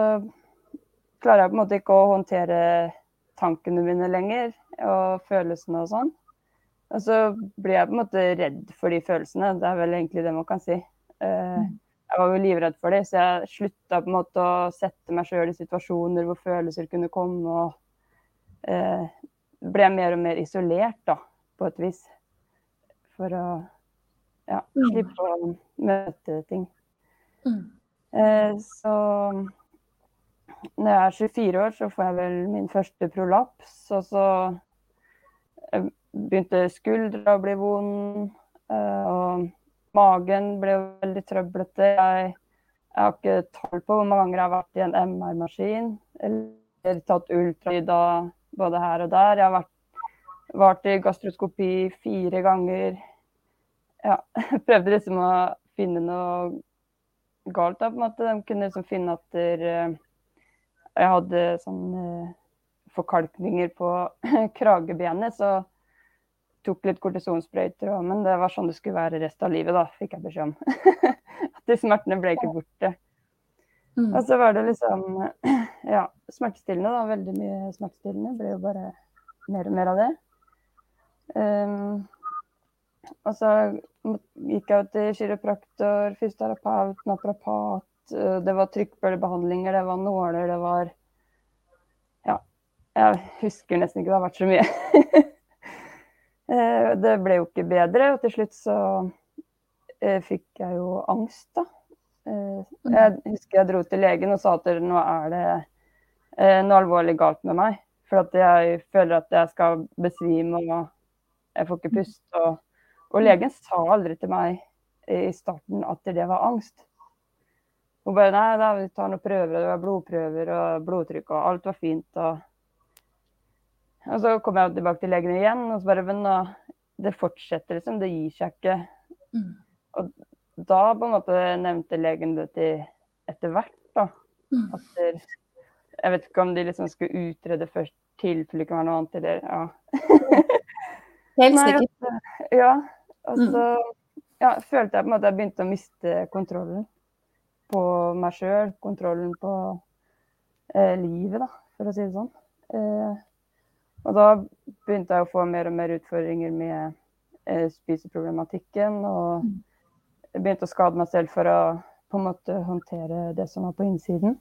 klarer jeg på en måte ikke å håndtere tankene mine lenger og følelsene og sånn. Og så blir jeg på en måte redd for de følelsene. Det er vel egentlig det man kan si. Eh, mm. Jeg var jo livredd for det, så jeg slutta på en måte å sette meg sjøl i situasjoner hvor følelser kunne komme. og eh, ble mer og mer isolert, da, på et vis. For å ja, mm. slippe å møte ting. Mm. Eh, så når jeg er 24 år, så får jeg vel min første prolaps. Og så begynte skuldra å bli vond. eh, og magen ble jo veldig trøblete. Jeg, jeg har ikke tall på hvor mange ganger jeg har vært i en MR-maskin eller tatt ultralyd av både her og der. Jeg har vært, vært i gastroskopi fire ganger. Ja, (laughs) prøvde liksom å finne noe galt. da, på en måte. De kunne liksom finne at der, eh, jeg hadde sånn eh, forkalkninger på (laughs) kragebenet. Så tok litt kortisonsprøyter, òg, men det var sånn det skulle være resten av livet, da, fikk jeg beskjed om. (laughs) At de smertene ble ikke borte. Mm. Og så var det liksom (clears throat) ja, smertestillende, da. Veldig mye smertestillende. Ble jo bare mer og mer av det. Um, og så gikk jeg jo til kiropraktor, fysioterapeut, naprapat. eh, Det var trykkbøllebehandlinger, det var nåler, det var Ja. Jeg husker nesten ikke, det har vært så mye. (laughs) Eh, det ble jo ikke bedre, og til slutt så eh, fikk jeg jo angst, da. Eh, Jeg husker jeg dro til legen og sa at nå er det noe alvorlig galt med meg. For at jeg føler at jeg skal besvime og jeg får ikke puste. Og, og legen sa aldri til meg i starten at det var angst. Hun bare nei, da, vi tar noen prøver, det var blodprøver og blodtrykk og alt var fint. Og, og så kom jeg tilbake til legen igjen og så bare men nå, det fortsetter liksom, det gir seg ikke. Mm. Da på en måte nevnte legen det til etter hvert, da. Mm. At der, jeg vet ikke om de liksom skulle utrede først tilfelle det kan være noe annet, eller ja. (laughs) Helt sikkert. ja. Og så ja, følte jeg på en måte jeg begynte å miste kontrollen på meg sjøl. Kontrollen på eh, livet, da, for å si det sånn. Eh, og da begynte jeg å få mer og mer utfordringer med eh, spiseproblematikken. Og Mm. jeg begynte å skade meg selv for å på en måte håndtere det som var på innsiden.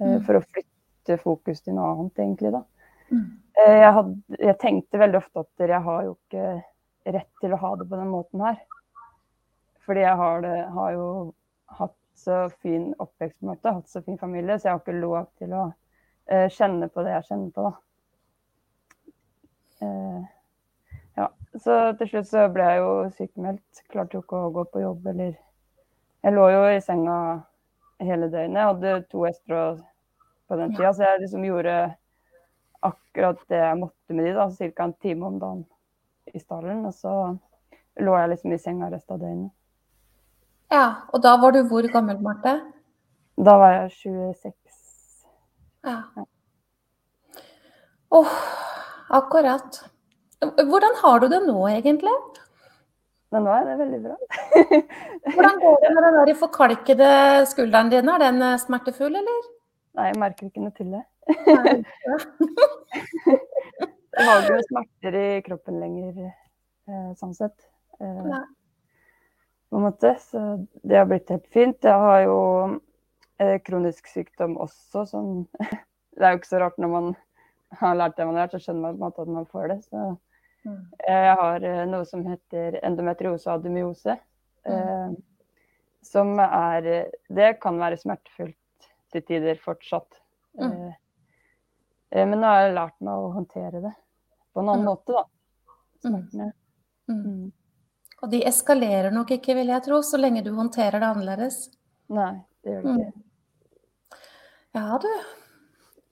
Eh, Mm. for å flytte fokus til noe annet, egentlig. da. Mm. Eh, Jeg, had, jeg tenkte veldig ofte at jeg har jo ikke rett til å ha det på den måten her. Fordi jeg har, det, har jo hatt så fin oppvekst, på en måte, hatt så fin familie, så jeg har ikke lov til å eh, kjenne på det jeg kjenner på, da. Eh, ja, så til slutt så ble jeg jo sykemeldt. Klarte jo ikke å gå på jobb eller Jeg lå jo i senga hele døgnet. Jeg hadde to Estro på den tida, så jeg liksom gjorde akkurat det jeg måtte med de, da, ca. en time om dagen i stallen. Og så lå jeg liksom i senga resten av døgnet. Ja, og da var du hvor gammel, Marte? Da var jeg 26. Ja. Åh, akkurat. Hvordan har du det nå, egentlig? Men nå er det veldig bra. (laughs) Hvordan går det med den der forkalkede skulderen din? Er den eh, smertefull, eller? Nei, jeg merker ikke noe til det. (laughs) (laughs) Jeg har ikke noe smerter i kroppen lenger, eh, sånn sett. Eh, Nei. på en måte. Så det har blitt helt fint. Jeg har jo kronisk sykdom også, som Det er jo ikke så rart når man har lært det man har lært, så skjønner man på en måte at man får det. Så Mm. jeg har eh, noe som heter endometriose og ademyose. Eh, som er Det kan være smertefullt til tider fortsatt. Mm. Eh, men nå har jeg lært meg å håndtere det på en annen Mm. måte, da. Mm. Smertene. Mm. Mm. Og de eskalerer nok ikke, vil jeg tro, så lenge du håndterer det annerledes. Nei, det gjør Mm. ikke. Ja, du.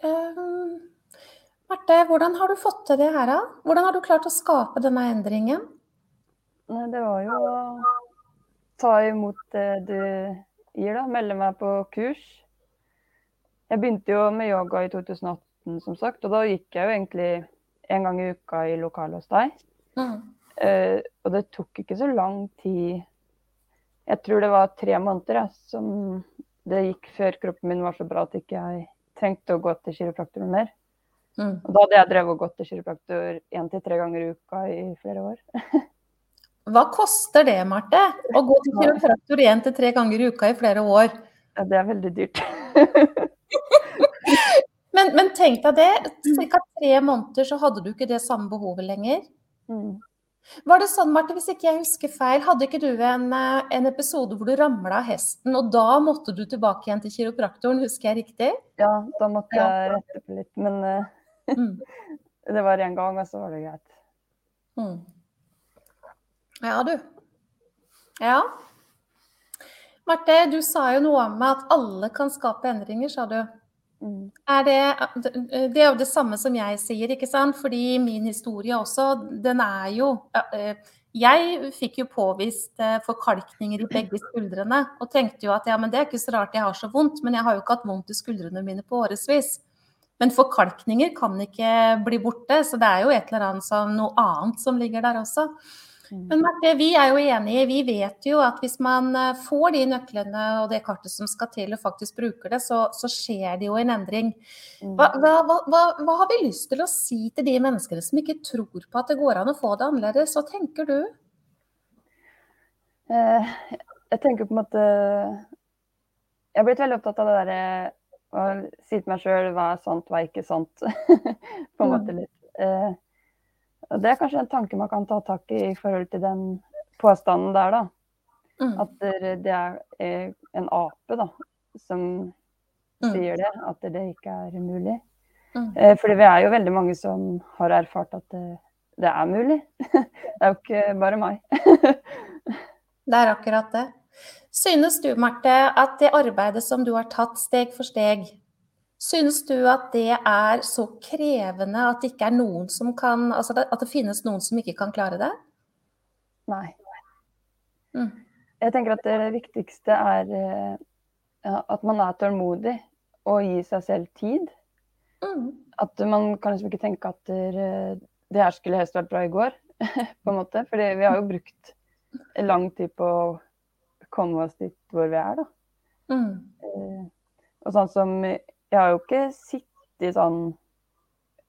Um, Marte, hvordan har du fått til det her, da? Hvordan har du klart å skape denne endringen? Det var jo å ta imot det du gir, da. Melde meg på kurs. Jeg begynte jo med yoga i 2018, som sagt, og da gikk jeg jo egentlig en gang i uka i lokalet hos deg. Mm. Uh, og det tok ikke så lang tid Jeg tror det var tre måneder jeg, som det gikk før kroppen min var så bra at ikke jeg trengte å gå til kiropraktoren mer. Mm. Og da hadde jeg drevet og gått til kiropraktor én til tre ganger i uka i flere år. (laughs) Hva koster det, Marte? Å gå til kiropraktor én til tre ganger i uka i flere år? Ja, det er veldig dyrt. (laughs) Men, men tenk deg det, ca. tre måneder så hadde du ikke det samme behovet lenger. Mm. Var det sånn, Marte, hvis ikke jeg husker feil, hadde ikke du en, eh, en episode hvor du ramla av hesten, og da måtte du tilbake igjen til kiropraktoren, husker jeg riktig? Ja, da måtte jeg rette på litt. Men eh, Mm. (laughs) det var én gang, og så var det greit. Mm. Ja, du. Ja. Marte, du sa jo noe om at alle kan skape endringer, sa du. Mm. Er det, det er jo det samme som jeg sier, ikke sant? Fordi min historie også, den er jo eh, Jeg fikk jo påvist eh, forkalkninger i begge skuldrene og tenkte jo at ja, men det er ikke så rart jeg har så vondt, men jeg har jo ikke hatt vondt i skuldrene mine på årevis. Men forkalkninger kan ikke bli borte, så det er jo et eller annet som, noe annet som ligger der også. Mm. Men Marte, vi er jo enige. Vi vet jo at hvis man eh, får de nøklene og det kartet som skal til, og faktisk bruker det, så, så skjer det jo en endring. Mm. Hva, hva, hva, hva, har vi lyst til å si til de menneskene som ikke tror på at det går an å få det annerledes? Hva tenker du? Eh, jeg tenker på en måte Jeg har blitt veldig opptatt av det derre å si til meg sjøl hva er sant, hva er ikke sant. (laughs) på en måte litt. Eh, og Det er kanskje en tanke man kan ta tak i i forhold til den påstanden der, da. Mm. At det er en ape da, som mm. sier det, at det ikke er mulig. Mm. Eh, fordi vi er jo veldig mange som har erfart at det, det er mulig. (laughs) det er jo ikke bare meg. (laughs) det er akkurat det. Synes du, Marte, at det arbeidet som du har tatt steg for steg, Synes du at det er så krevende at det ikke er noen som kan Altså at det finnes noen som ikke kan klare det? Nei. Mm. Jeg tenker at det viktigste er eh, at man er tålmodig og gir seg selv tid. Mm. At man kan liksom ikke tenke at det her skulle helst vært bra i går, (laughs) på en måte. Fordi vi har jo brukt lang tid på å komme oss dit hvor vi er, da. Mm. Eh, og sånn som jeg har jo ikke sittet sånn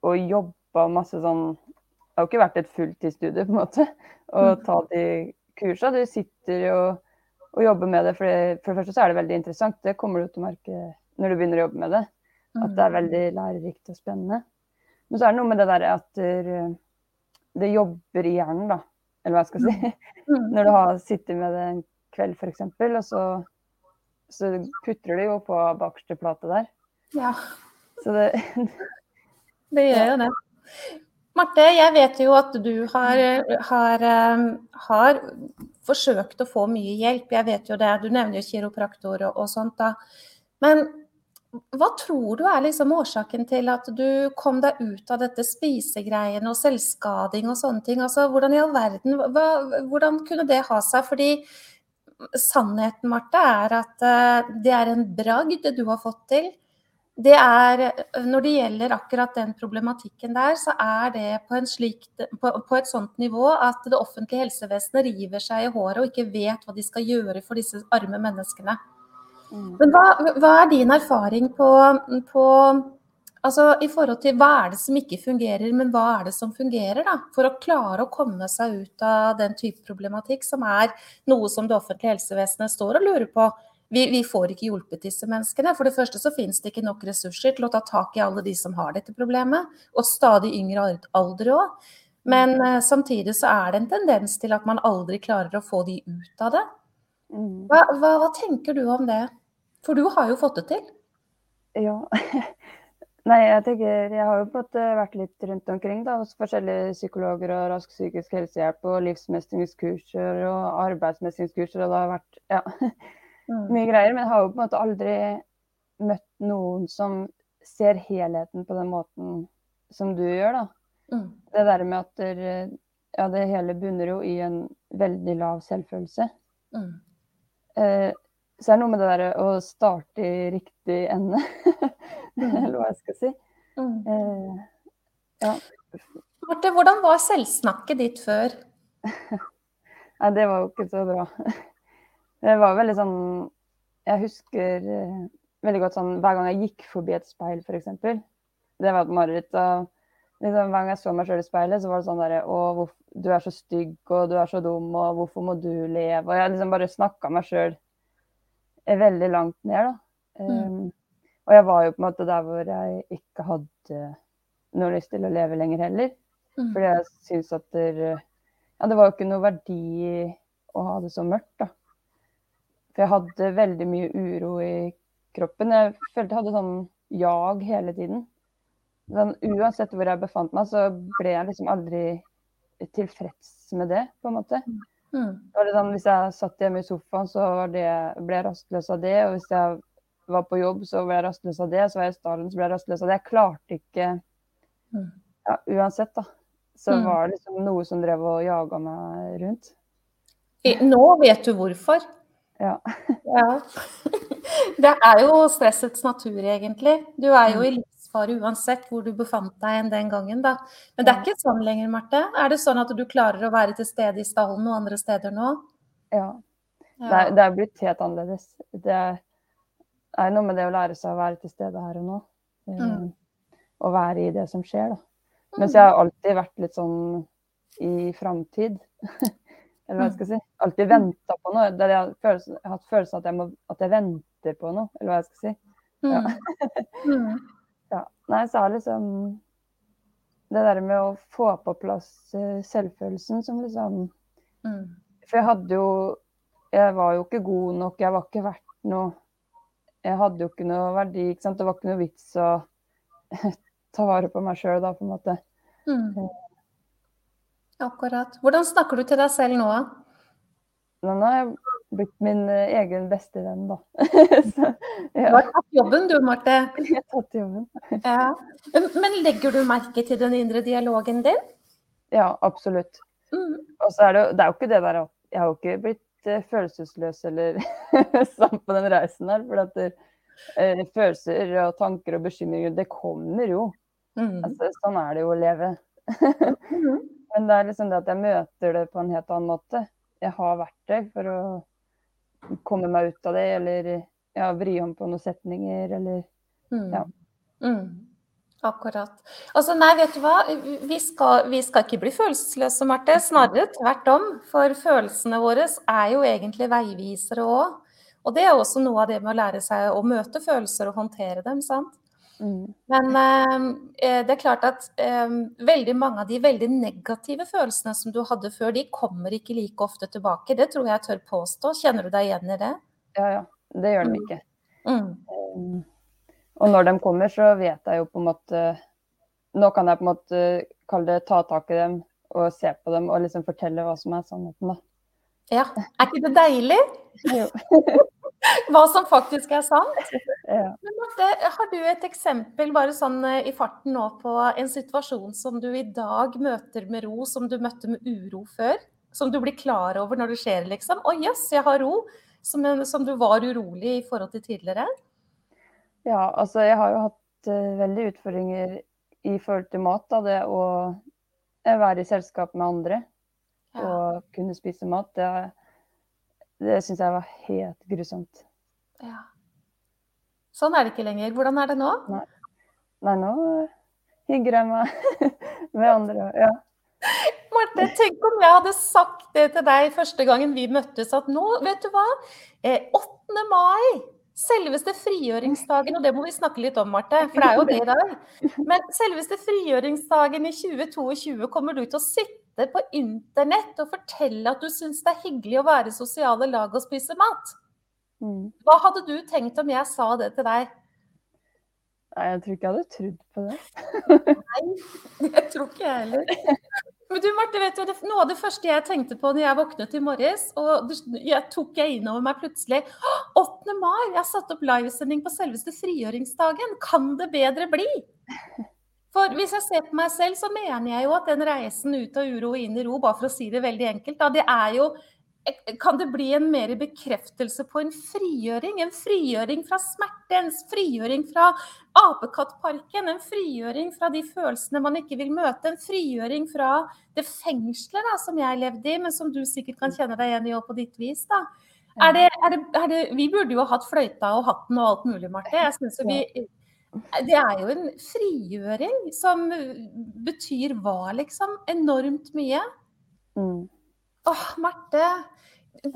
og jobba masse sånn Det har jo ikke vært et fulltidsstudie, på en måte, å mm. ta de kursa. Du sitter jo og jobber med det, for, det, for det første så er det veldig interessant. Det kommer du til å merke når du begynner å jobbe med det. At det er mm. veldig lærerikt og spennende. Men så er det noe med det der at det jobber i hjernen, da. Eller hva jeg skal si. Mm. (laughs) Når du har sittet med det en kveld, f.eks., og så, så putter det jo på bakerste plate der. Ja. Så det (laughs) Det gjør jo det. Marte, jeg vet jo at du har, har, um, har, forsøkt å få mye hjelp. Jeg vet jo det. Du nevner jo kiropraktor og, og sånt. da. Men hva tror du er liksom årsaken til at du kom deg ut av dette spisegreiene og selvskading og sånne ting? Altså, hvordan i all verden, hva, hvordan kunne det ha seg? Fordi sannheten, Marte, er at uh, det er en bragd du har fått til det er, når det gjelder akkurat den problematikken der, så er det på, slik, på, på, et sånt nivå at det offentlige helsevesenet river seg i håret og ikke vet hva de skal gjøre for disse arme menneskene. Mm. Men hva, hva, er din erfaring på, på altså i forhold til hva er det som ikke fungerer, men hva er det som fungerer? da, For å klare å komme seg ut av den type problematikk, som er noe som det offentlige helsevesenet står og lurer på vi, vi, får ikke hjulpet disse menneskene. For det første så finnes det ikke nok ressurser til å ta tak i alle de som har dette problemet, og stadig yngre alder òg. Men uh, samtidig så er det en tendens til at man aldri klarer å få de ut av det. Mm. Hva, hva, hva tenker du om det? For du har jo fått det til. Ja. (laughs) Nei, jeg tenker Jeg har jo på en måte vært litt rundt omkring da, hos forskjellige psykologer og rask psykisk helsehjelp og livsmestringskurser og arbeidsmestringskurser, og det har vært ja, (laughs) Mm. mye greier. Men jeg har jo på en måte aldri møtt noen som ser helheten på den måten som du gjør, da. Mm. Det der med at der, ja, det hele bunner jo i en veldig lav selvfølelse. Mm. Eh, så er det noe med det derre å starte i riktig ende, (laughs) mm. eller hva jeg skal si. Mm. Eh, ja. Marte, hvordan var selvsnakket ditt før? (laughs) Nei, det var jo ikke så bra. (laughs) Det var veldig sånn Jeg husker uh, veldig godt sånn hver gang jeg gikk forbi et speil, f.eks. Det var et mareritt. Liksom, hver gang jeg så meg sjøl i speilet, så var det sånn derre Å, du er så stygg, og du er så dum, og hvorfor må du leve? Og jeg liksom bare snakka meg sjøl veldig langt ned, da. Um. Og jeg var jo på en måte der hvor jeg ikke hadde noe lyst til å leve lenger heller. Mm. Fordi jeg syns at det, ja, det var jo ikke noe verdi å ha det så mørkt, da. For jeg hadde veldig mye uro i kroppen. Jeg følte jeg hadde sånn jag hele tiden. Sånn, uansett hvor jeg befant meg, så ble jeg liksom aldri tilfreds med det, på en måte. Mm. Sånn, hvis jeg satt hjemme i sofaen, så det, ble jeg rastløs av det. Og hvis jeg var på jobb, så ble jeg rastløs av det. Så var jeg i stallen, så ble jeg rastløs av det. Jeg klarte ikke mm. ja, Uansett, da. Så mm. var det liksom noe som drev og jaga meg rundt. Nå vet du hvorfor. Ja. ja. (laughs) Det er jo stressets natur, egentlig. Du er jo i mm livsfare uansett hvor du befant deg enn den gangen. Da. Men det er ikke sånn lenger, Marte? Er det sånn at du klarer å være til stede i stallen og andre steder nå? Ja. ja. Det, er, det er blitt helt annerledes. Det er noe med det å lære seg å være til stede her og nå. Eh, mm. Og være i det som skjer, da. Mens jeg har alltid vært litt sånn i framtid. (laughs) Eller hva jeg skal si. Alltid venta på noe. Der jeg, har hatt følelsen at jeg, må, at jeg venter på noe, eller hva jeg skal si. Ja. (laughs) Ja. Nei, så er liksom det der med å få på plass uh, selvfølelsen som liksom mm. For jeg hadde jo Jeg var jo ikke god nok, jeg var ikke verdt noe. Jeg hadde jo ikke noe verdi, ikke sant. Det var ikke noe vits å (laughs) ta vare på meg sjøl da, på en måte. Mm. Akkurat. Hvordan snakker du til deg selv nå? Har jeg blitt min eh, egen beste venn, da. (laughs) Så, ja. Du har tatt jobben du, Marte. Jeg har tatt jobben. (laughs) Ja. Men legger du merke til den indre dialogen din? Ja, absolutt. Mm. Og så er det, det er jo ikke det der jeg har jo ikke blitt uh, følelsesløs eller (laughs) sånn på den reisen her. For at det, eh, følelser og tanker og bekymringer, det kommer jo. Mm. Altså, sånn er det jo å leve. mm. Men det er liksom det at jeg møter det på en helt annen måte. Jeg har verktøy for å komme meg ut av det, eller ja, vri om på noen setninger, eller ja. Mm. Mm. Akkurat. Altså, nei, vet du hva. Vi skal, vi skal ikke bli følelsesløse, Marte. Snarere tvert om. For følelsene våre er jo egentlig veivisere òg. Og det er også noe av det med å lære seg å møte følelser og håndtere dem. sant? Mm. Men ehm, eh, det er klart at eh, veldig mange av de veldig negative følelsene som du hadde før, de kommer ikke like ofte tilbake. Det tror jeg jeg tør påstå. Kjenner du deg igjen i det? Ja, ja. Det gjør de mm. ikke. Mm. Um, og når de kommer, så vet jeg jo på en måte Nå kan jeg på en måte kalle det ta tak i dem og se på dem og liksom fortelle hva som er sannheten, da. Ja. Er ikke det deilig? Jo. (laughs) Hva som faktisk er sant. Ja. Men Marte, har du et eksempel bare sånn eh, i farten nå på en situasjon som du i dag møter med ro, som du møtte med uro før? Som du blir klar over når det skjer, liksom? Å jøss, yes, jeg har ro. Som, som, du var urolig i forhold til tidligere? Ja, altså jeg har jo hatt uh, veldig utfordringer i forhold til mat. Da, det å være i selskap med andre ja. og kunne spise mat. Det det syns jeg var helt grusomt. Ja. Sånn er det ikke lenger. Hvordan er det nå? Nei, Nei nå hygger jeg meg (laughs) med andre. Ja. (laughs) Marte, tenk om jeg hadde sagt det til deg første gangen vi møttes, at nå, vet du hva, 8. Eh, mai Selveste frigjøringsdagen, og det må vi snakke litt om, Marte, for det er jo det i dag. (laughs) Men selveste frigjøringsdagen i 2022 kommer du til å sitte sitte på internett og fortelle at du syns det er hyggelig å være i sosiale lag og spise mat. Mm. Hva hadde du tenkt om jeg sa det til deg? Nei, jeg tror ikke jeg hadde trodd på det. Nei, jeg tror ikke jeg heller. Men du Marte, vet du, Noe av det første jeg tenkte på når jeg våknet i morges, og jeg tok jeg innover meg plutselig 8. mai! Jeg har satt opp livesending på selveste frigjøringsdagen. Kan det bedre bli? For hvis jeg ser på meg selv, så mener jeg jo at den reisen ut av uro og inn i ro, bare for å si det veldig enkelt, da, det er jo kan det bli en mer bekreftelse på en frigjøring? En frigjøring fra smerte, en frigjøring fra apekattparken, en frigjøring fra de følelsene man ikke vil møte, en frigjøring fra det fengselet da, som jeg levde i, men som du sikkert kan kjenne deg igjen i på ditt vis. da. Er det, er det, er det, vi burde jo ha hatt fløyta og hatten og alt mulig, Marte. Jeg synes vi det er jo en frigjøring som betyr hva, liksom? Enormt mye. Mm. Åh, Marte.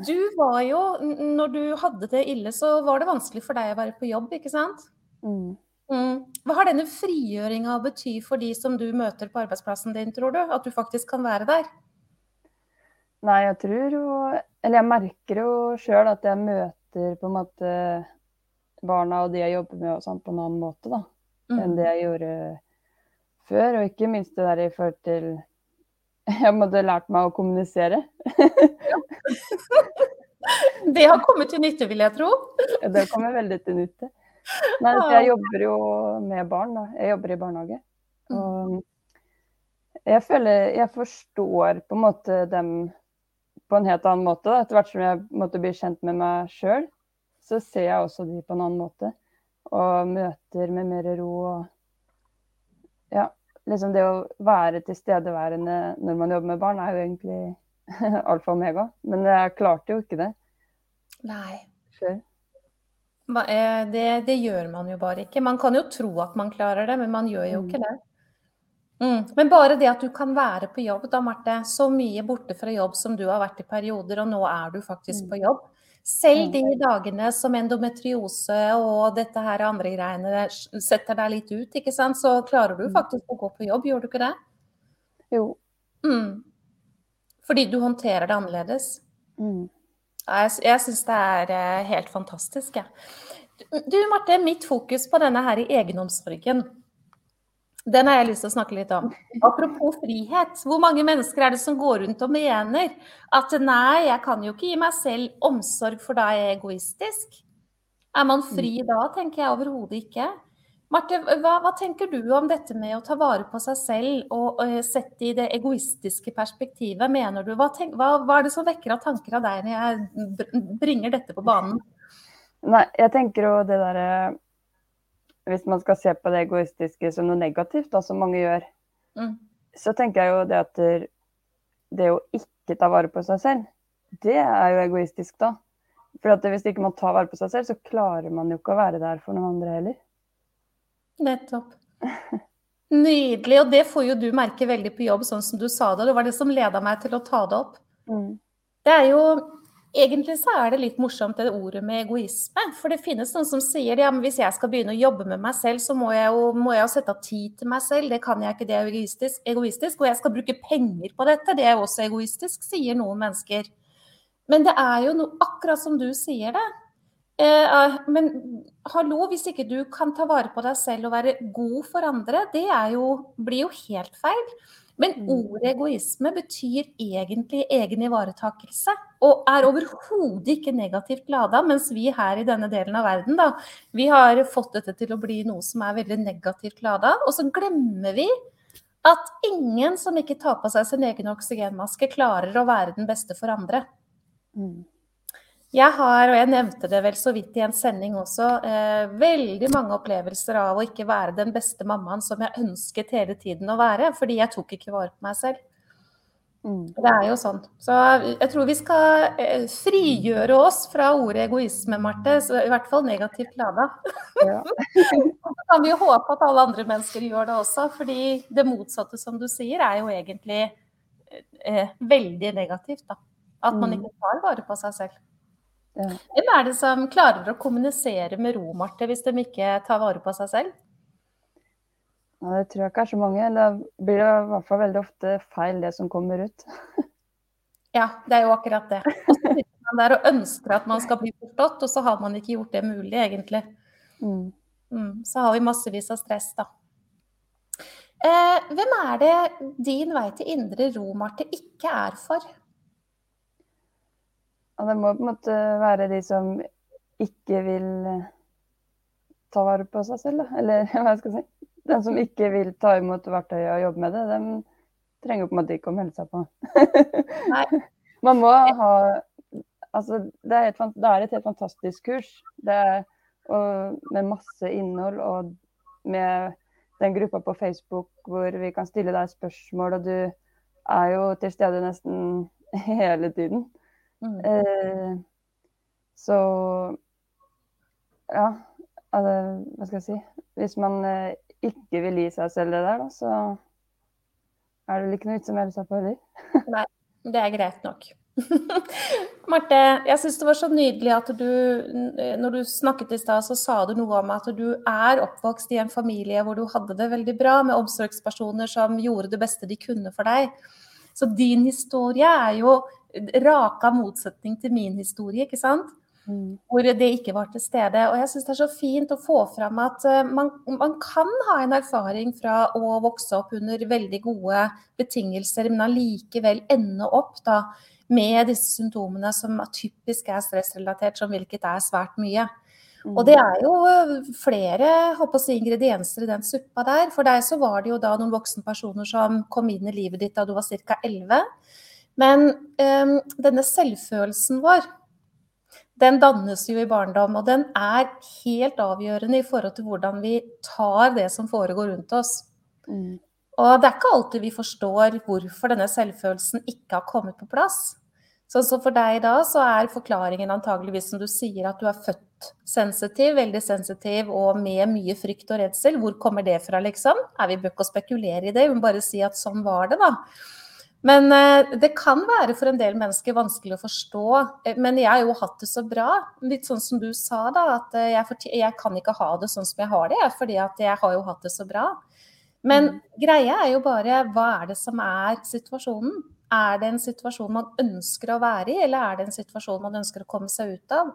Du var jo Når du hadde det ille, så var det vanskelig for deg å være på jobb, ikke sant? Mm. Mm. Hva har denne frigjøringa å bety for de som du møter på arbeidsplassen din, tror du? At du faktisk kan være der? Nei, jeg tror jo Eller jeg merker jo sjøl at jeg møter på en måte barna og de jeg jobber med sånn, på en annen måte da, mm. enn det jeg gjorde før. Og ikke minst det der i forhold til (laughs) jeg måtte lært meg å kommunisere. (laughs) det har kommet til nytte, vil jeg tro. (laughs) det kommer veldig til nytte. Nei, jeg jobber jo med barn, da. Jeg jobber i barnehage. Mm. Og jeg føler jeg forstår på en måte dem på en helt annen måte. Da. Etter hvert som jeg måtte bli kjent med meg sjøl, så ser jeg også de på en annen måte. Og møter med mer ro og Ja, liksom det å være tilstedeværende når man jobber med barn, er jo egentlig (laughs) alfa og omega. Men jeg klarte jo ikke det. Nei. Før. Det, det, gjør man jo bare ikke. Man kan jo tro at man klarer det, men man gjør jo mm. ikke det. Mm. Men bare det at du kan være på jobb, da, Marte. Så mye borte fra jobb som du har vært i perioder, og nå er du faktisk mm. på jobb. Selv de dagene som endometriose og dette her andre greiene setter deg litt ut, ikke sant, så klarer du faktisk å gå på jobb, gjør du ikke det? Jo. Mm. Fordi du håndterer det annerledes. Mm. Jeg, jeg syns det er eh, helt fantastisk, jeg. Ja. Du Marte, mitt fokus på denne her i egenomsorgen, den har jeg lyst til å snakke litt om. Apropos frihet. Hvor mange mennesker er det som går rundt og mener at nei, jeg kan jo ikke gi meg selv omsorg, for da er jeg egoistisk? Er man fri mm. da, tenker jeg overhodet ikke. Marte, hva, hva, tenker du om dette med å ta vare på seg selv og og sette i det egoistiske perspektivet, mener du? Hva, tenk, hva, hva, er det som vekker av tanker av deg når jeg bringer dette på banen? Nei, jeg tenker jo det derre hvis man skal se på det egoistiske som noe negativt, da, som mange gjør, mm. så tenker jeg jo det at det å ikke ta vare på seg selv, det er jo egoistisk, da. For hvis ikke man tar vare på seg selv, så klarer man jo ikke å være der for noen andre heller. Nettopp. Nydelig. Og det får jo du merke veldig på jobb, sånn som du sa det. Det var det som leda meg til å ta det opp. Mm. Det er jo Egentlig så er det litt morsomt det ordet med egoisme. For det finnes noen som sier ja, men hvis jeg skal begynne å jobbe med meg selv, så må jeg jo, må jeg jo sette av tid til meg selv. Det kan jeg ikke, det er egoistisk, egoistisk. Og jeg skal bruke penger på dette, det er jo også egoistisk, sier noen mennesker. Men det er jo noe, akkurat som du sier det. Eh, men hallo, hvis ikke du kan ta vare på deg selv og være god for andre, det jo, blir jo helt feil. Men mm. ordet egoisme betyr egentlig egen ivaretakelse, og er overhodet ikke negativt lada, mens vi her i denne delen av verden, da, vi har fått dette til å bli noe som er veldig negativt lada. Og så glemmer vi at ingen som ikke tar på seg sin egen oksygenmaske, klarer å være den beste for andre. Mm. Jeg har, og jeg nevnte det vel så vidt i en sending også, eh, veldig mange opplevelser av å ikke være den beste mammaen som jeg ønsket hele tiden å være, fordi jeg tok ikke vare på meg selv. Mm. Det er jo sånn. Så jeg tror vi skal eh, frigjøre oss fra ordet egoisme, Marte. Så I hvert fall negativt lada. Ja. (laughs) så kan vi jo håpe at alle andre mennesker gjør det også, fordi det motsatte, som du sier, er jo egentlig eh, veldig negativt. da. At man mm. ikke tar vare på seg selv. Ja. Hvem er det som klarer å kommunisere med ro, Marte, hvis de ikke tar vare på seg selv? Ja, det tror jeg ikke er så mange. Da blir i hvert fall veldig ofte feil, det som kommer ut. ja, det er jo akkurat det. Og så sitter man der og ønsker at man skal bli forstått, og så har man ikke gjort det mulig, egentlig. Mm. Mm, så har vi massevis av stress, da. Eh, hvem er det din vei til indre ro, Marte, ikke er for? Og det må på en måte være de som ikke vil eh, ta vare på seg selv, da. Eller (laughs) hva jeg skal si. Den som ikke vil ta imot verktøyet og jobbe med det, de trenger på en måte ikke å melde seg på. Nei. (laughs) Man må ha Altså, det er, et, det er et helt fantastisk kurs. Det er, og, med masse innhold og med den gruppa på Facebook hvor vi kan stille deg spørsmål, og du er jo til stede nesten (laughs) hele tiden. Mm. Eh, så ja, altså, hva skal jeg si. Hvis man eh, ikke vil gi seg selv det der, da, så er det vel ikke noe vits i å melde seg på heller. (laughs) Nei, det er greit nok. (laughs) Marte, jeg syns det var så nydelig at du, når du snakket i stad, så sa du noe om at du er oppvokst i en familie hvor du hadde det veldig bra, med omsorgspersoner som gjorde det beste de kunne for deg. Så din historie er jo raka motsetning til min historie, ikke sant? Mm. Hvor det ikke var til stede. Og jeg syns det er så fint å få fram at uh, man, man, kan ha en erfaring fra å vokse opp under veldig gode betingelser, men allikevel ende opp da med disse symptomene som typisk er stressrelatert, som hvilket er svært mye. Og det er jo flere si, ingredienser i den suppa der. For deg så var det jo da noen voksenpersoner som kom inn i livet ditt da du var ca. 11. Men um, denne selvfølelsen vår, den dannes jo i barndom. Og den er helt avgjørende i forhold til hvordan vi tar det som foregår rundt oss. Mm. Og det er ikke alltid vi forstår hvorfor denne selvfølelsen ikke har kommet på plass. Så, så for deg da så er forklaringen antageligvis som du sier at du er født sensitiv, veldig sensitiv og med mye frykt og redsel. Hvor kommer det fra, liksom? Er vi bøkk å spekulere i det, vi må bare si at sånn var det, da. Men eh, det kan være for en del mennesker vanskelig å forstå. Eh, men jeg har jo hatt det så bra. Litt sånn som du sa, da. At eh, jeg, jeg kan ikke ha det sånn som jeg har det, fordi at jeg har jo hatt det så bra. Men mm. greia er jo bare hva er det som er situasjonen? Er det en situasjon man ønsker å være i, eller er det en situasjon man ønsker å komme seg ut av?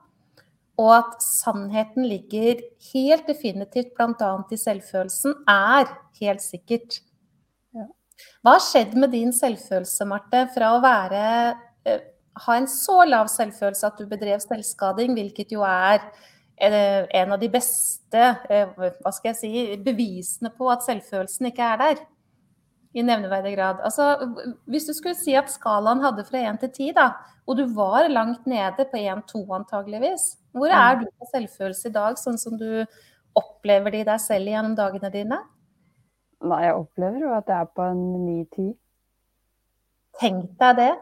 Og at sannheten ligger helt definitivt bl.a. i selvfølelsen, er helt sikkert. Hva har skjedd med din selvfølelse, Marte, fra å være, eh, ha en så lav selvfølelse at du bedrev selvskading, hvilket jo er eh, en av de beste eh, hva skal jeg si, bevisene på at selvfølelsen ikke er der? I nevneverdig grad. Altså, hvis du skulle si at skalaen hadde fra 1 til 10, da, og du var langt nede på 1-2 antageligvis, hvor er du på selvfølelse i dag, sånn som du opplever det i deg selv gjennom dagene dine? Nei, jeg opplever jo at jeg er på en ni-ti. Tenk deg det.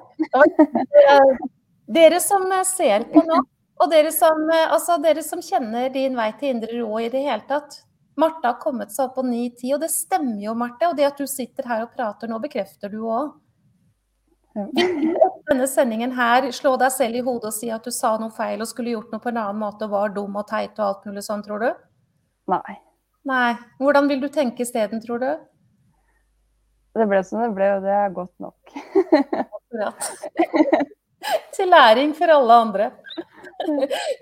Dere som ser på nå, og dere som, altså dere som kjenner din vei til indre ro i det hele tatt. Marte har kommet seg opp på 9-10, og det stemmer jo, Marte. Og det at du sitter her og prater nå, bekrefter du òg. Vil denne sendingen her slå deg selv i hodet og si at du sa noe feil og skulle gjort noe på en annen måte og var dum og teit og alt mulig sånn, tror du? Nei. Nei. Hvordan vil du tenke isteden, tror du? Det ble som det ble, og det er godt nok. Akkurat. Til læring for alle andre.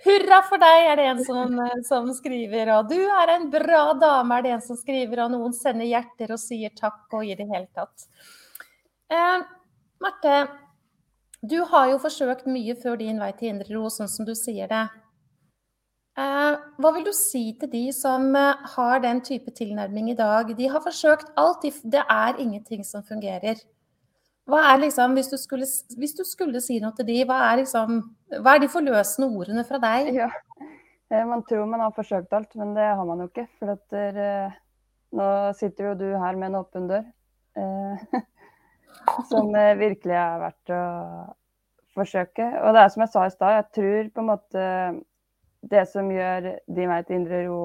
Hurra for deg, er det en som, som, skriver. Og du er en bra dame, er det en som skriver. Og noen sender hjerter og sier takk og i det hele tatt. Eh, Marte, du har jo forsøkt mye før din vei til indre ro, sånn som du sier det. Eh, hva vil du si til de som eh, har den type tilnærming i dag? De har forsøkt alt, det er ingenting som fungerer. Hva er liksom, hvis du skulle, hvis du skulle si noe til de, hva er, liksom, hva er de forløsende ordene fra deg? Ja. Eh, man tror man har forsøkt alt, men det har man jo ikke. For der, nå sitter jo du her med en åpen dør. (laughs) som virkelig er verdt å forsøke. Og det er som jeg sa i stad, jeg tror på en måte det som gjør din vei til indre ro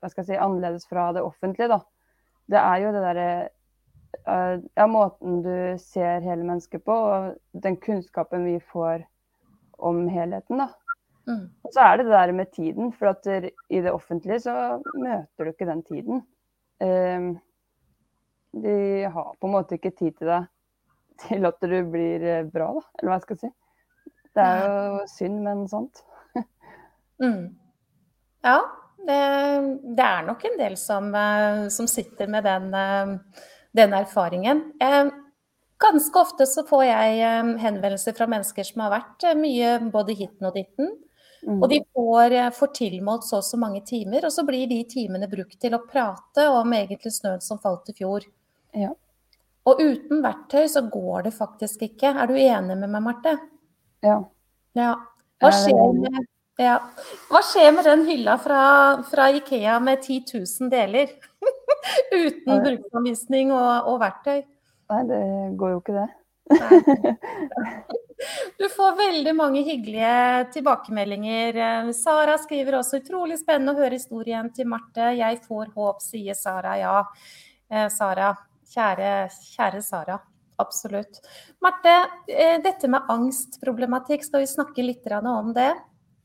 hva skal jeg si, annerledes fra det offentlige, da, det er jo det derre uh, ja, måten du ser hele mennesket på, og den kunnskapen vi får om helheten, da. Mm. Og så er det det der med tiden, for at i det offentlige så møter du ikke den tiden. Uh, de har på en måte ikke tid til deg til at du blir eh, bra, da, eller hva jeg skal si. Det er jo synd, men sant. Mm. Ja, det, det, er nok en del som, eh, som sitter med den, eh, den, erfaringen. Ganske ofte så får jeg eh, henvendelser fra mennesker som har vært mye både hitten og ditten. Mm. Og de får, får tilmålt så og så mange timer, og så blir de timene brukt til å prate om egentlig snøen som falt i fjor. Ja. Og uten verktøy så går det faktisk ikke. Er du enig med meg, Marte? Ja. ja. Hva skjer med ja. Hva skjer med den hylla fra, fra Ikea med 10 000 deler? (laughs) Uten bruksanvisning og, og, verktøy? Nei, det går jo ikke det. du får veldig mange hyggelige tilbakemeldinger. Sara skriver også utrolig spennende å høre historien til Marte. Jeg får håp, sier Sara. Ja, eh, Sara. Kjære, kjære Sara. Absolutt. Marte, eh, dette med angstproblematikk, skal vi snakke litt om det?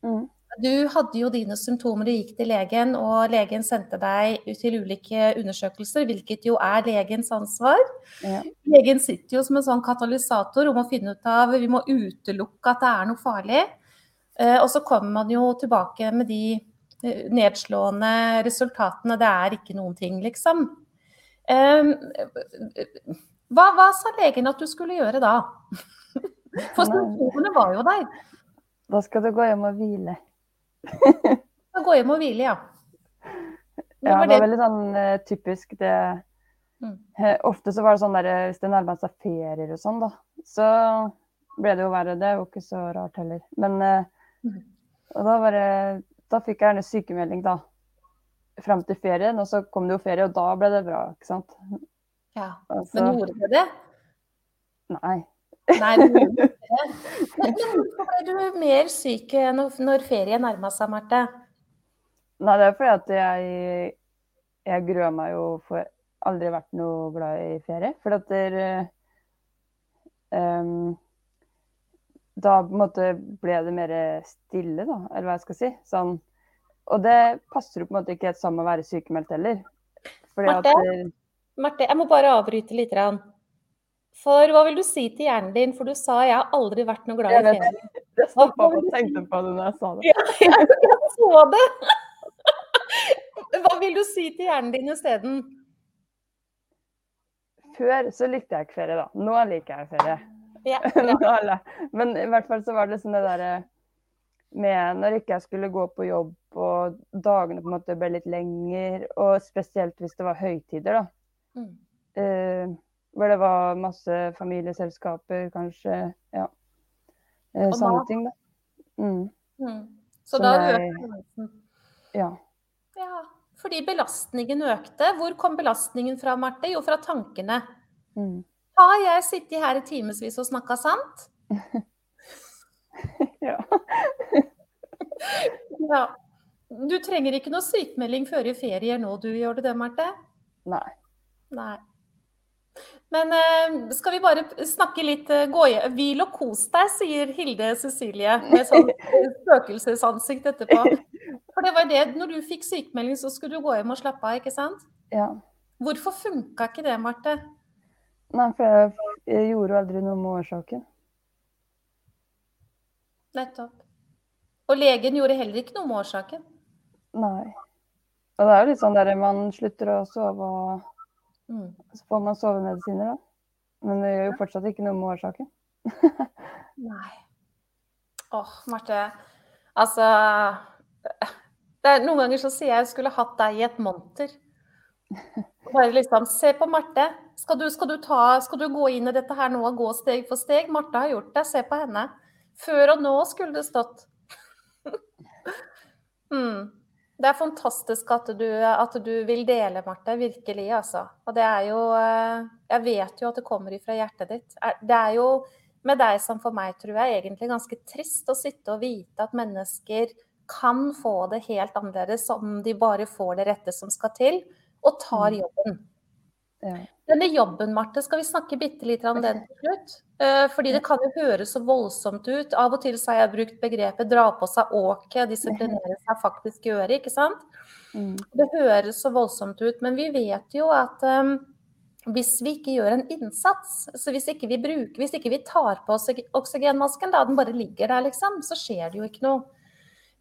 Mm. Du hadde jo dine symptomer, du gikk til legen, og legen sendte deg til ulike undersøkelser, hvilket jo er legens ansvar. Ja. Legen sitter jo som en sånn katalysator om å finne ut av Vi må utelukke at det er noe farlig. Eh, og så kommer man jo tilbake med de eh, nedslående resultatene. Det er ikke noen ting, liksom. Hva, hva sa legen at du skulle gjøre da? (laughs) For symptomene var jo der. Da skal du gå hjem og hvile. (laughs) gå hjem og hvile, ja. Det ja, det var veldig sånn uh, typisk det mm. uh, Ofte så var det sånn der eh, hvis det nærma seg ferier og sånn, da, så ble det jo verre. Det er jo ikke så rart heller. Men uh, mm. Og da var det Da fikk jeg gjerne sykemelding, da. Fram til ferien, og så kom det jo ferie, og da ble det bra, ikke sant. Ja. Altså, men gjorde det det? Nei. Nei, det. (laughs) Men hvorfor ble du mer syk når, når ferie nærma seg, Marte? Nei, det er fordi at jeg, jeg gruer meg jo for Aldri vært noe glad i ferie. For at der, um, Da på en måte ble det mer stille, da, eller hva jeg skal si. Sånn, og det passer jo på en måte ikke helt sammen med å være sykemeldt heller. Marte, at, Marte, jeg må bare avbryte litt. For hva vil du si til hjernen din? For du sa 'jeg har aldri vært noe glad i ferie'. Jeg stoppa opp og tenkte på det når jeg sa det. Ja, (laughs) jeg, jeg så det. Hva vil du si til hjernen din isteden? Før så likte jeg ikke ferie, da. Nå liker jeg ferie. Ja, (laughs) Men i hvert fall så var det liksom det derre med når ikke jeg skulle gå på jobb og dagene på en måte ble litt lenger, og spesielt hvis det var høytider, da. Mm. Uh, hvor det var masse familieselskaper, kanskje. Ja. Eh, sånne ting, da. Mm. Mm. Så så da økte Ja. Ja, fordi belastningen økte. Hvor kom belastningen fra, Marte? Jo, fra tankene. Mm. Har jeg sittet her i timevis og snakka sant? (laughs) ja. (laughs) ja. Du trenger ikke noe sykemelding før i ferier nå, du gjør du det, Marte? Nei. Nei. Men eh, skal vi bare snakke litt uh, gå i, Hvil og kos deg, sier Hilde Cecilie med sånn (laughs) spøkelsesansikt etterpå. For det var det, når du fikk sykemelding, så skulle du gå hjem og slappe av, ikke sant? Ja. Hvorfor funka ikke det, Marte? Nei, for jeg gjorde aldri noe med årsaken. Nettopp. Og legen gjorde heller ikke noe med årsaken? Nei. Og det er jo litt sånn der man slutter å sove og mm. så får man sovemedisiner, da. Men det gjør jo fortsatt ikke noe med årsaken. (laughs) Nei. Åh, Marte. Altså noen ganger så sier jeg jeg skulle hatt deg i et monter. Bare liksom Se på Marte. Skal du, skal, du ta, skal du, gå inn i dette her nå og gå steg for steg? Marte har gjort det. Se på henne. Før og nå skulle det stått. (laughs) mm. Det er fantastisk at du, at du, vil dele, Marte. Virkelig, altså. Og det er jo eh, Jeg vet jo at det kommer ifra hjertet ditt. Det er jo med deg som for meg, tror jeg, egentlig ganske trist å sitte og vite at mennesker kan få det helt annerledes om de bare får det rette som skal til, og tar mm. jobben. Ja. Denne jobben, Marte, skal vi snakke bitte litt om den til slutt? Eh, fordi det kan jo høres så voldsomt ut. Av og til så har jeg brukt begrepet 'dra på seg åket', disiplinere seg, faktisk gjøre, ikke sant? Mm. Det høres så voldsomt ut, men vi vet jo at um, hvis vi ikke gjør en innsats, så hvis ikke vi bruker, hvis ikke vi tar på oss oksygenmasken, da den bare ligger der, liksom, så skjer det jo ikke noe.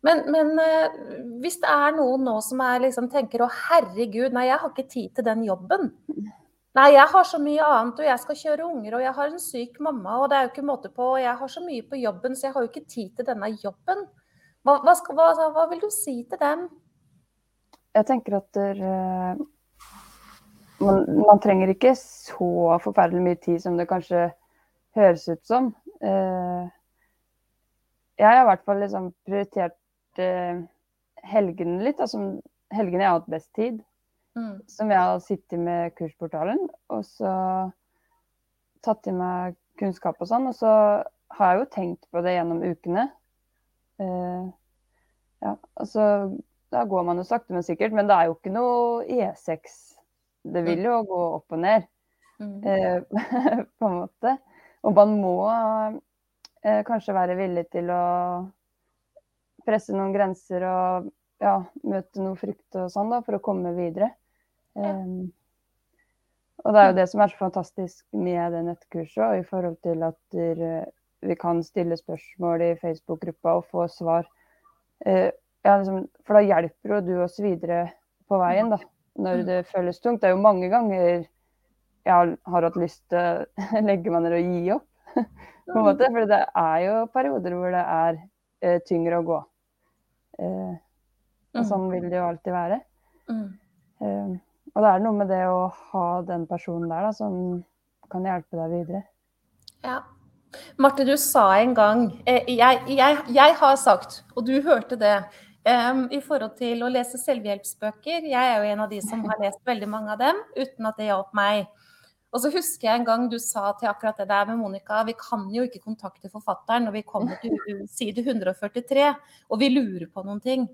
Men, men uh, hvis det er noen nå som liksom tenker å herregud, nei, jeg har ikke tid til den jobben. Nei, jeg har så mye annet, og jeg skal kjøre unger, og jeg har en syk mamma, og det er jo ikke måte på, og jeg har så mye på jobben, så jeg har jo ikke tid til denne jobben. Hva, hva, skal, hva, hva vil du si til dem? Jeg tenker at der, uh, man, man, trenger ikke så forferdelig mye tid som det kanskje høres ut som. Uh, jeg har i hvert fall liksom prioritert uh, helgene litt. Altså, helgene jeg har hatt best tid. Mm. Som jeg har sittet med kursportalen og så tatt til meg kunnskap og sånn. Og så har jeg jo tenkt på det gjennom ukene. Uh, ja, altså da går man jo sakte, men sikkert. Men det er jo ikke noe E6. Det vil jo gå opp og ned, mm. uh, (laughs) på en måte. Og man må uh, kanskje være villig til å presse noen grenser og ja, møte noe frykt og sånn da, for å komme videre. Um, og det er jo det som er så fantastisk med det nettkurset, og i forhold til at der, vi kan stille spørsmål i Facebook-gruppa og få svar. Uh, ja, liksom, for da hjelper jo du oss videre på veien, da. Når det føles tungt. Det er jo mange ganger jeg har hatt lyst til å (laughs) legge meg ned og gi opp. (laughs) på en måte, For det er jo perioder hvor det er uh, tyngre å gå. Eh, og mm. sånn vil det jo alltid være. Mm. Eh, og det er noe med det å ha den personen der da, som kan hjelpe deg videre. Ja. Marte, du sa en gang eh, jeg, jeg, jeg, har sagt, og du hørte det, um, i forhold til å lese selvhjelpsbøker. Jeg er jo en av de som har lest veldig mange av dem uten at det hjalp meg. Og så husker jeg en gang du sa til akkurat det der med Monica, vi kan jo ikke kontakte forfatteren når vi kommer til (laughs) side 143 og vi lurer på noen ting.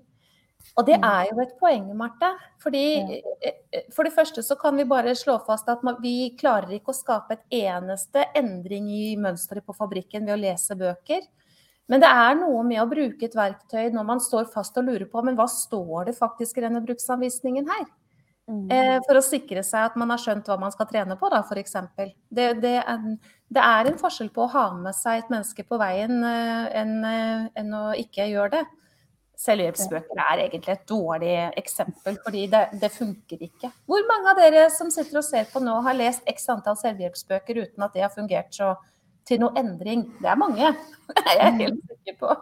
Og det mm. er jo et poeng, Marte. Fordi eh, eh, For det første så kan vi bare slå fast at vi klarer ikke å skape et eneste endring i mønsteret på fabrikken ved å lese bøker. Men det er noe med å bruke et verktøy når man står fast og lurer på men hva står det faktisk i denne bruksanvisningen her? Mm. Eh, for å sikre seg at man har skjønt hva man skal trene på, da, f.eks. Det, det, er, det er en forskjell på å ha med seg et menneske på veien eh, enn, en enn å ikke gjøre det. Selvhjelpsbøker er egentlig et dårlig eksempel, fordi det, det, funker ikke. Hvor mange av dere som sitter og ser på nå, har lest x antall selvhjelpsbøker uten at det har fungert så til noe endring? Det er mange, (laughs) det er jeg helt sikker på.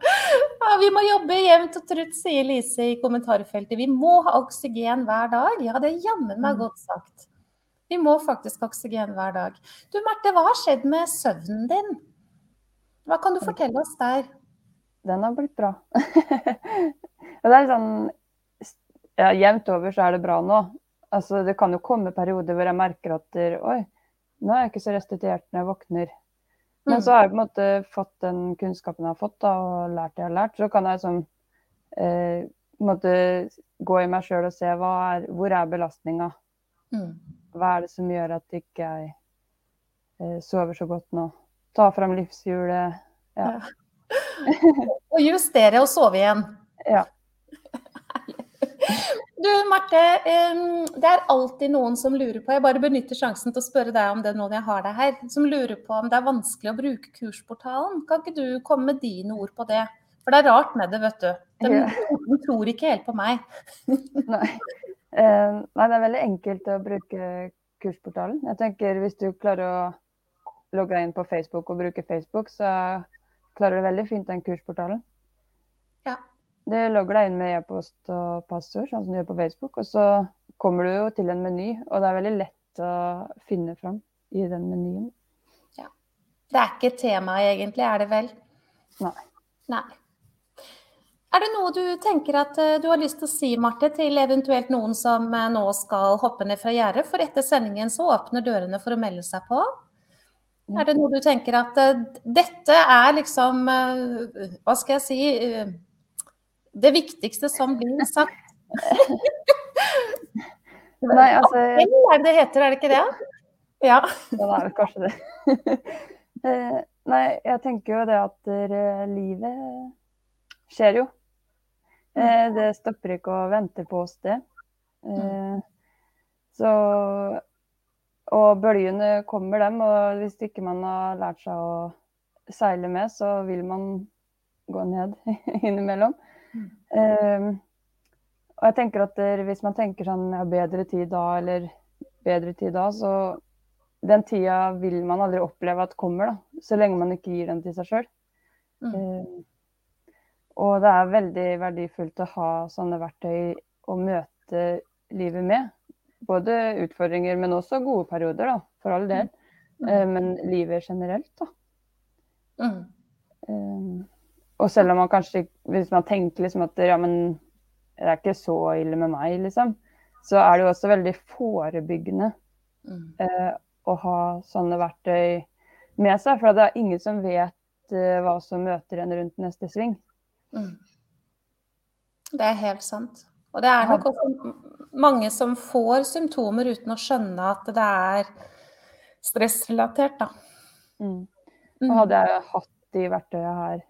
(laughs) Ja, vi må jobbe jevnt og trutt, sier Lise i kommentarfeltet. Vi må ha oksygen hver dag. Ja, det er jammen meg mm. godt sagt. Vi må faktisk ha oksygen hver dag. Du Marte, hva har skjedd med søvnen din? Hva kan du fortelle oss der? Den har blitt bra. (laughs) det er sånn ja, Jevnt over så er det bra nå. Altså, det kan jo komme perioder hvor jeg merker at oi, nå er jeg ikke så restituert når jeg våkner. Men mm. så har jeg på en måte fått den kunnskapen jeg har fått, da, og lært det jeg har lært. Så kan jeg sånn eh, måte gå i meg sjøl og se er, hvor er belastninga. Mm. Hva er det som gjør at ikke jeg eh, sover så godt nå? Ta fram livshjulet. Ja. ja. (laughs) og justere og sove igjen. Ja. Du Marte, det er alltid noen som lurer på, jeg bare benytter sjansen til å spørre deg om det nå når jeg har deg her, som lurer på om det er vanskelig å bruke kursportalen. Kan ikke du komme med dine ord på det? For det er rart med det, vet du. De, ja. tror ikke helt på meg. (laughs) Nei. Nei, det er veldig enkelt å bruke kursportalen. Jeg tenker Hvis du klarer å logge deg inn på Facebook og bruke Facebook, så klarer du veldig fint den kursportalen. Du logger deg inn med e-post og passord, sånn som du gjør på Facebook. Og så kommer du jo til en meny, og det er veldig lett å finne fram i den menyen. Ja. Det er ikke et tema egentlig, er det vel? Nei. Nei. Er det noe du tenker at eh, du har lyst til å si, Marte, til eventuelt noen som eh, nå skal hoppe ned fra gjerdet? For etter sendingen så åpner dørene for å melde seg på. Er det noe du tenker at uh, dette er liksom Hva skal jeg si? Det viktigste som blir sagt. (laughs) Nei, altså Appell det det heter, er det ikke det? Ja. ja det er vel kanskje det. (laughs) Eh, nei, jeg tenker jo det at uh, livet skjer jo. Uh, det stopper ikke å vente på oss, det. Uh, så Og bølgene kommer, dem. Og hvis ikke man har lært seg å seile med, så vil man gå ned (laughs) innimellom. Um, og jeg tenker at der, Hvis man tenker sånn ja, bedre tid da eller bedre tid da, så den tida vil man aldri oppleve at kommer, da, så lenge man ikke gir den til seg sjøl. Mm. Um, og det er veldig verdifullt å ha sånne verktøy å møte livet med. Både utfordringer, men også gode perioder, da, for all del. Mm. Uh, men livet generelt, da. Mm. Um, og selv om man kanskje, hvis man tenker liksom at ja, men det er ikke så ille med meg, liksom, så er det jo også veldig forebyggende mm. eh, å ha sånne verktøy med seg. For det er ingen som vet eh, hva som møter en rundt neste sving. Mm. Det er helt sant. Og det er nok også mange som får symptomer uten å skjønne at det er stressrelatert, da. Mm. Og hadde jeg hatt de verktøyene her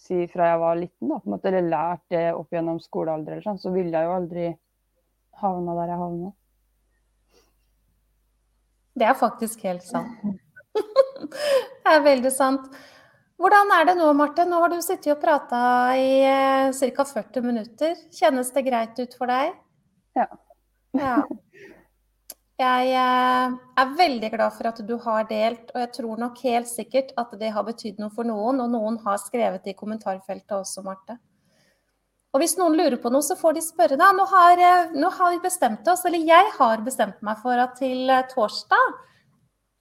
si fra jeg var liten, da, på en måte, eller lært det opp gjennom skolealder, eller sånn, så ville jeg jo aldri havna der jeg havna. Det er faktisk helt sant. (laughs) Det er veldig sant. Hvordan er det nå, Marte? Nå har du sittet og prata i eh, ca. 40 minutter. Kjennes det greit ut for deg? Ja. ja. (laughs) Jeg eh, er veldig glad for at du har delt, og jeg tror nok helt sikkert at det har betydd noe for noen. Og noen har skrevet det i kommentarfeltet også, Marte. Og hvis noen lurer på noe, så får de spørre. Da. Nå har, eh, nå har vi bestemt oss, eller jeg har bestemt meg for at til torsdag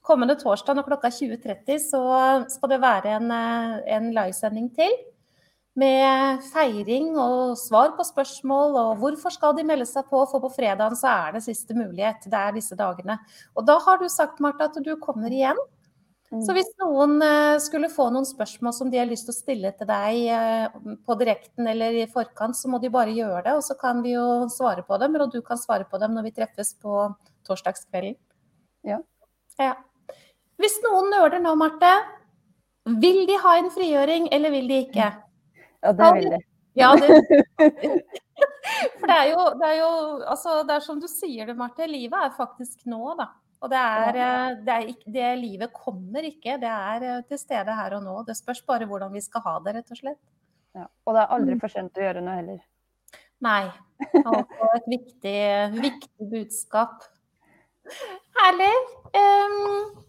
kommende torsdag når klokka er 20.30 så skal det være en, en livesending til med feiring og svar på spørsmål og hvorfor skal de melde seg på, for på fredagen så er det siste mulighet. Det er disse dagene. Og da har du sagt, Martha, at du kommer igjen. Mm. Så hvis noen eh, skulle få noen spørsmål som de har lyst til å stille til deg eh, på direkten eller i forkant, så må de bare gjøre det, og så kan vi jo svare på dem. Eller du kan svare på dem når vi treffes på torsdagskvelden. Ja. ja. Hvis noen nøler nå, Marte, vil de ha en frigjøring, eller vil de ikke? Ja, det vil de. Ja, det, (laughs) for det er, jo, det er jo altså, Det er som du sier det, Marte. Livet er faktisk nå, da. Og det er, eh, det er ikke, det livet kommer ikke. Det er eh, til stede her og nå. Det spørs bare hvordan vi skal ha det, rett og slett. Ja, og det er aldri mm. for sent å gjøre noe heller. Nei. (laughs) Og et viktig, viktig budskap. Herlig. Um,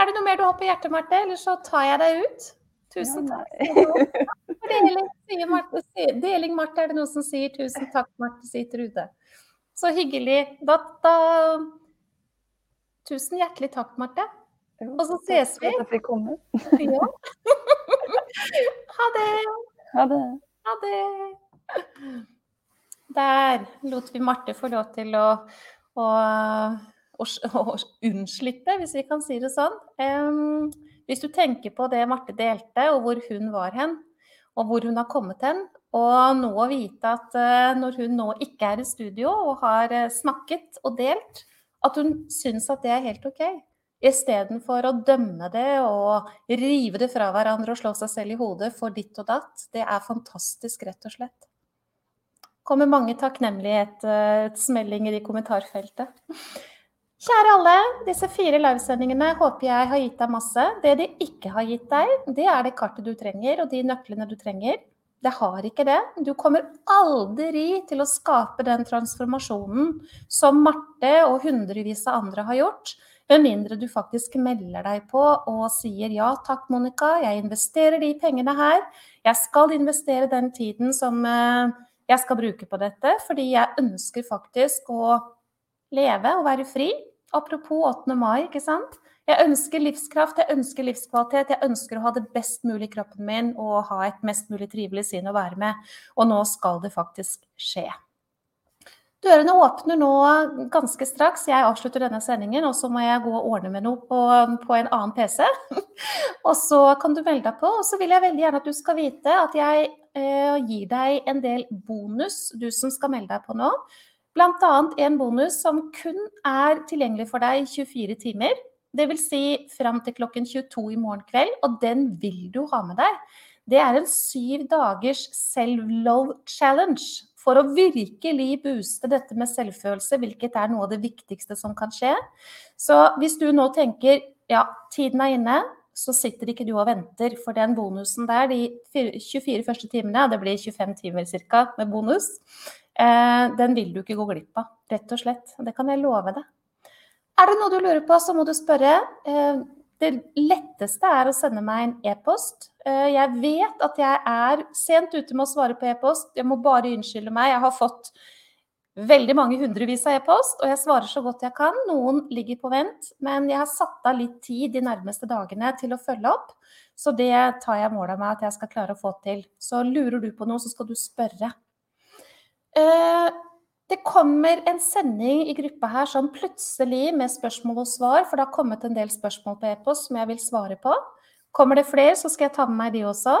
er det noe mer du har på hjertet, Marte? Eller så tar jeg deg ut. Tusen takk. (laughs) Deling, sier Marte, deling, Marte, er det noen som sier. Tusen takk, Marte, sier Trude. Så hyggelig. Da, da, Tusen hjertelig takk, Marte. Og så ses vi. At jeg kom. Ja. (laughs) Ha det. Ha det. Ha det. Der lot vi Marte få lov til å, å, å, å unnslippe, hvis vi kan si det sånn. Um, hvis du tenker på det Marte delte, og hvor hun var hen, og hvor hun har kommet hen, og nå å vite at uh, når hun nå ikke er i studio og har uh, snakket og delt, at hun syns at det er helt OK. Istedenfor å dømme det og rive det fra hverandre og slå seg selv i hodet for ditt og datt. Det er fantastisk, rett og slett. kommer mange takknemlighetsmeldinger i kommentarfeltet. Kjære alle, disse fire livesendingene håper jeg har gitt deg masse. Det de ikke har gitt deg, det er det kartet du trenger og de nøklene du trenger. Det har ikke det. Du kommer aldri til å skape den transformasjonen som Marte og hundrevis av andre har gjort, med mindre du faktisk melder deg på og sier ja takk, Monica, jeg investerer de pengene her. Jeg skal investere den tiden som eh, jeg skal bruke på dette, fordi jeg ønsker faktisk å leve og være fri. Apropos 8. mai, ikke sant. Jeg ønsker livskraft, jeg ønsker livskvalitet. Jeg ønsker å ha det best mulig i kroppen min og ha et mest mulig trivelig sinn å være med. Og nå skal det faktisk skje. Dørene åpner nå ganske straks. Jeg avslutter denne sendingen, og så må jeg gå og ordne med noe på, på en annen PC. (laughs) og så kan du melde deg på. Og så vil jeg veldig gjerne at du skal vite at jeg eh, gir deg en del bonus, du som skal melde deg på nå. Bl.a. en bonus som kun er tilgjengelig for deg 24 timer. Dvs. Si fram til klokken 22 i morgen kveld, og den vil du ha med deg. Det er en syv dagers self-love challenge for å virkelig booste dette med selvfølelse, hvilket er noe av det viktigste som kan skje. Så hvis du nå tenker ja, tiden er inne, så sitter ikke du og venter. For den bonusen der, de 24 første timene, det blir 25 timer ca. med bonus, Eh, den vil du ikke gå glipp av, rett og slett. Det kan jeg love deg. Er det noe du lurer på, så må du spørre. Eh, det letteste er å sende meg en e-post. Eh, jeg vet at jeg er sent ute med å svare på e-post. Jeg må bare unnskylde meg. Jeg har fått veldig mange hundrevis av e-post, og jeg svarer så godt jeg kan. Noen ligger på vent, men jeg har satt av litt tid de nærmeste dagene til å følge opp. Så det tar jeg mål av meg at jeg skal klare å få til. Så lurer du på noe, så skal du spørre. Eh, det kommer en sending i gruppa her som plutselig med spørsmål og svar, for det har kommet en del spørsmål på e-post som jeg vil svare på. Kommer det flere, så skal jeg ta med meg de også.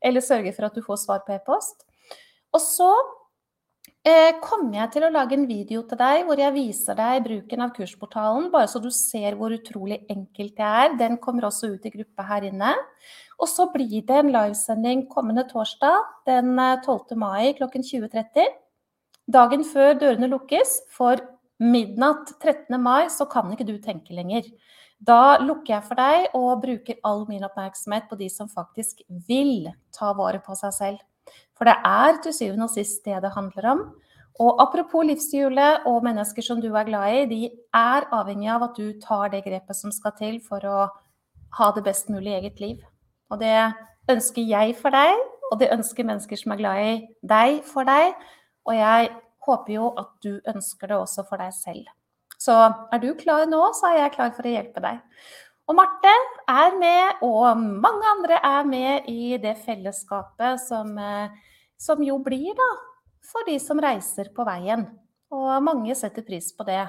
Eller sørge for at du får svar på e-post. Og så eh, kommer jeg til å lage en video til deg hvor jeg viser deg bruken av kursportalen, bare så du ser hvor utrolig enkelt det er. Den kommer også ut i gruppa her inne. Og så blir det en livesending kommende torsdag den 12. Eh, mai klokken 20.30 dagen før dørene lukkes for midnatt 13. mai så kan ikke du tenke lenger. Da lukker jeg for deg og bruker all min oppmerksomhet på de som faktisk vil ta vare på seg selv. For det er til syvende og sist det det handler om. Og apropos livshjulet og mennesker som du er glad i, de er avhengig av at du tar det grepet som skal til for å ha det best mulig i eget liv. Og det ønsker jeg for deg, og det ønsker mennesker som er glad i deg, for deg. Og jeg håper jo at du ønsker det også for deg selv. Så er du klar nå, så er jeg klar for å hjelpe deg. Og Marte er med, og mange andre er med i det fellesskapet som, eh, som jo blir da, for de som reiser på veien. Og mange setter pris på det.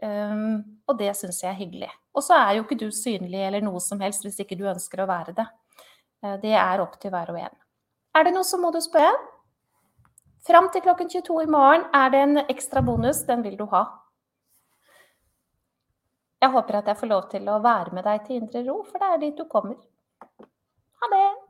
Um, og det syns jeg er hyggelig. Og så er jo ikke du synlig eller noe som helst hvis ikke du ønsker å være det. Uh, det er opp til hver og en. Er det noe, så må du spørre. Fram til klokken 22 i morgen er det en ekstra bonus. Den vil du ha. Jeg håper at jeg får lov til å være med deg til indre ro, for det er dit du kommer. Ha det!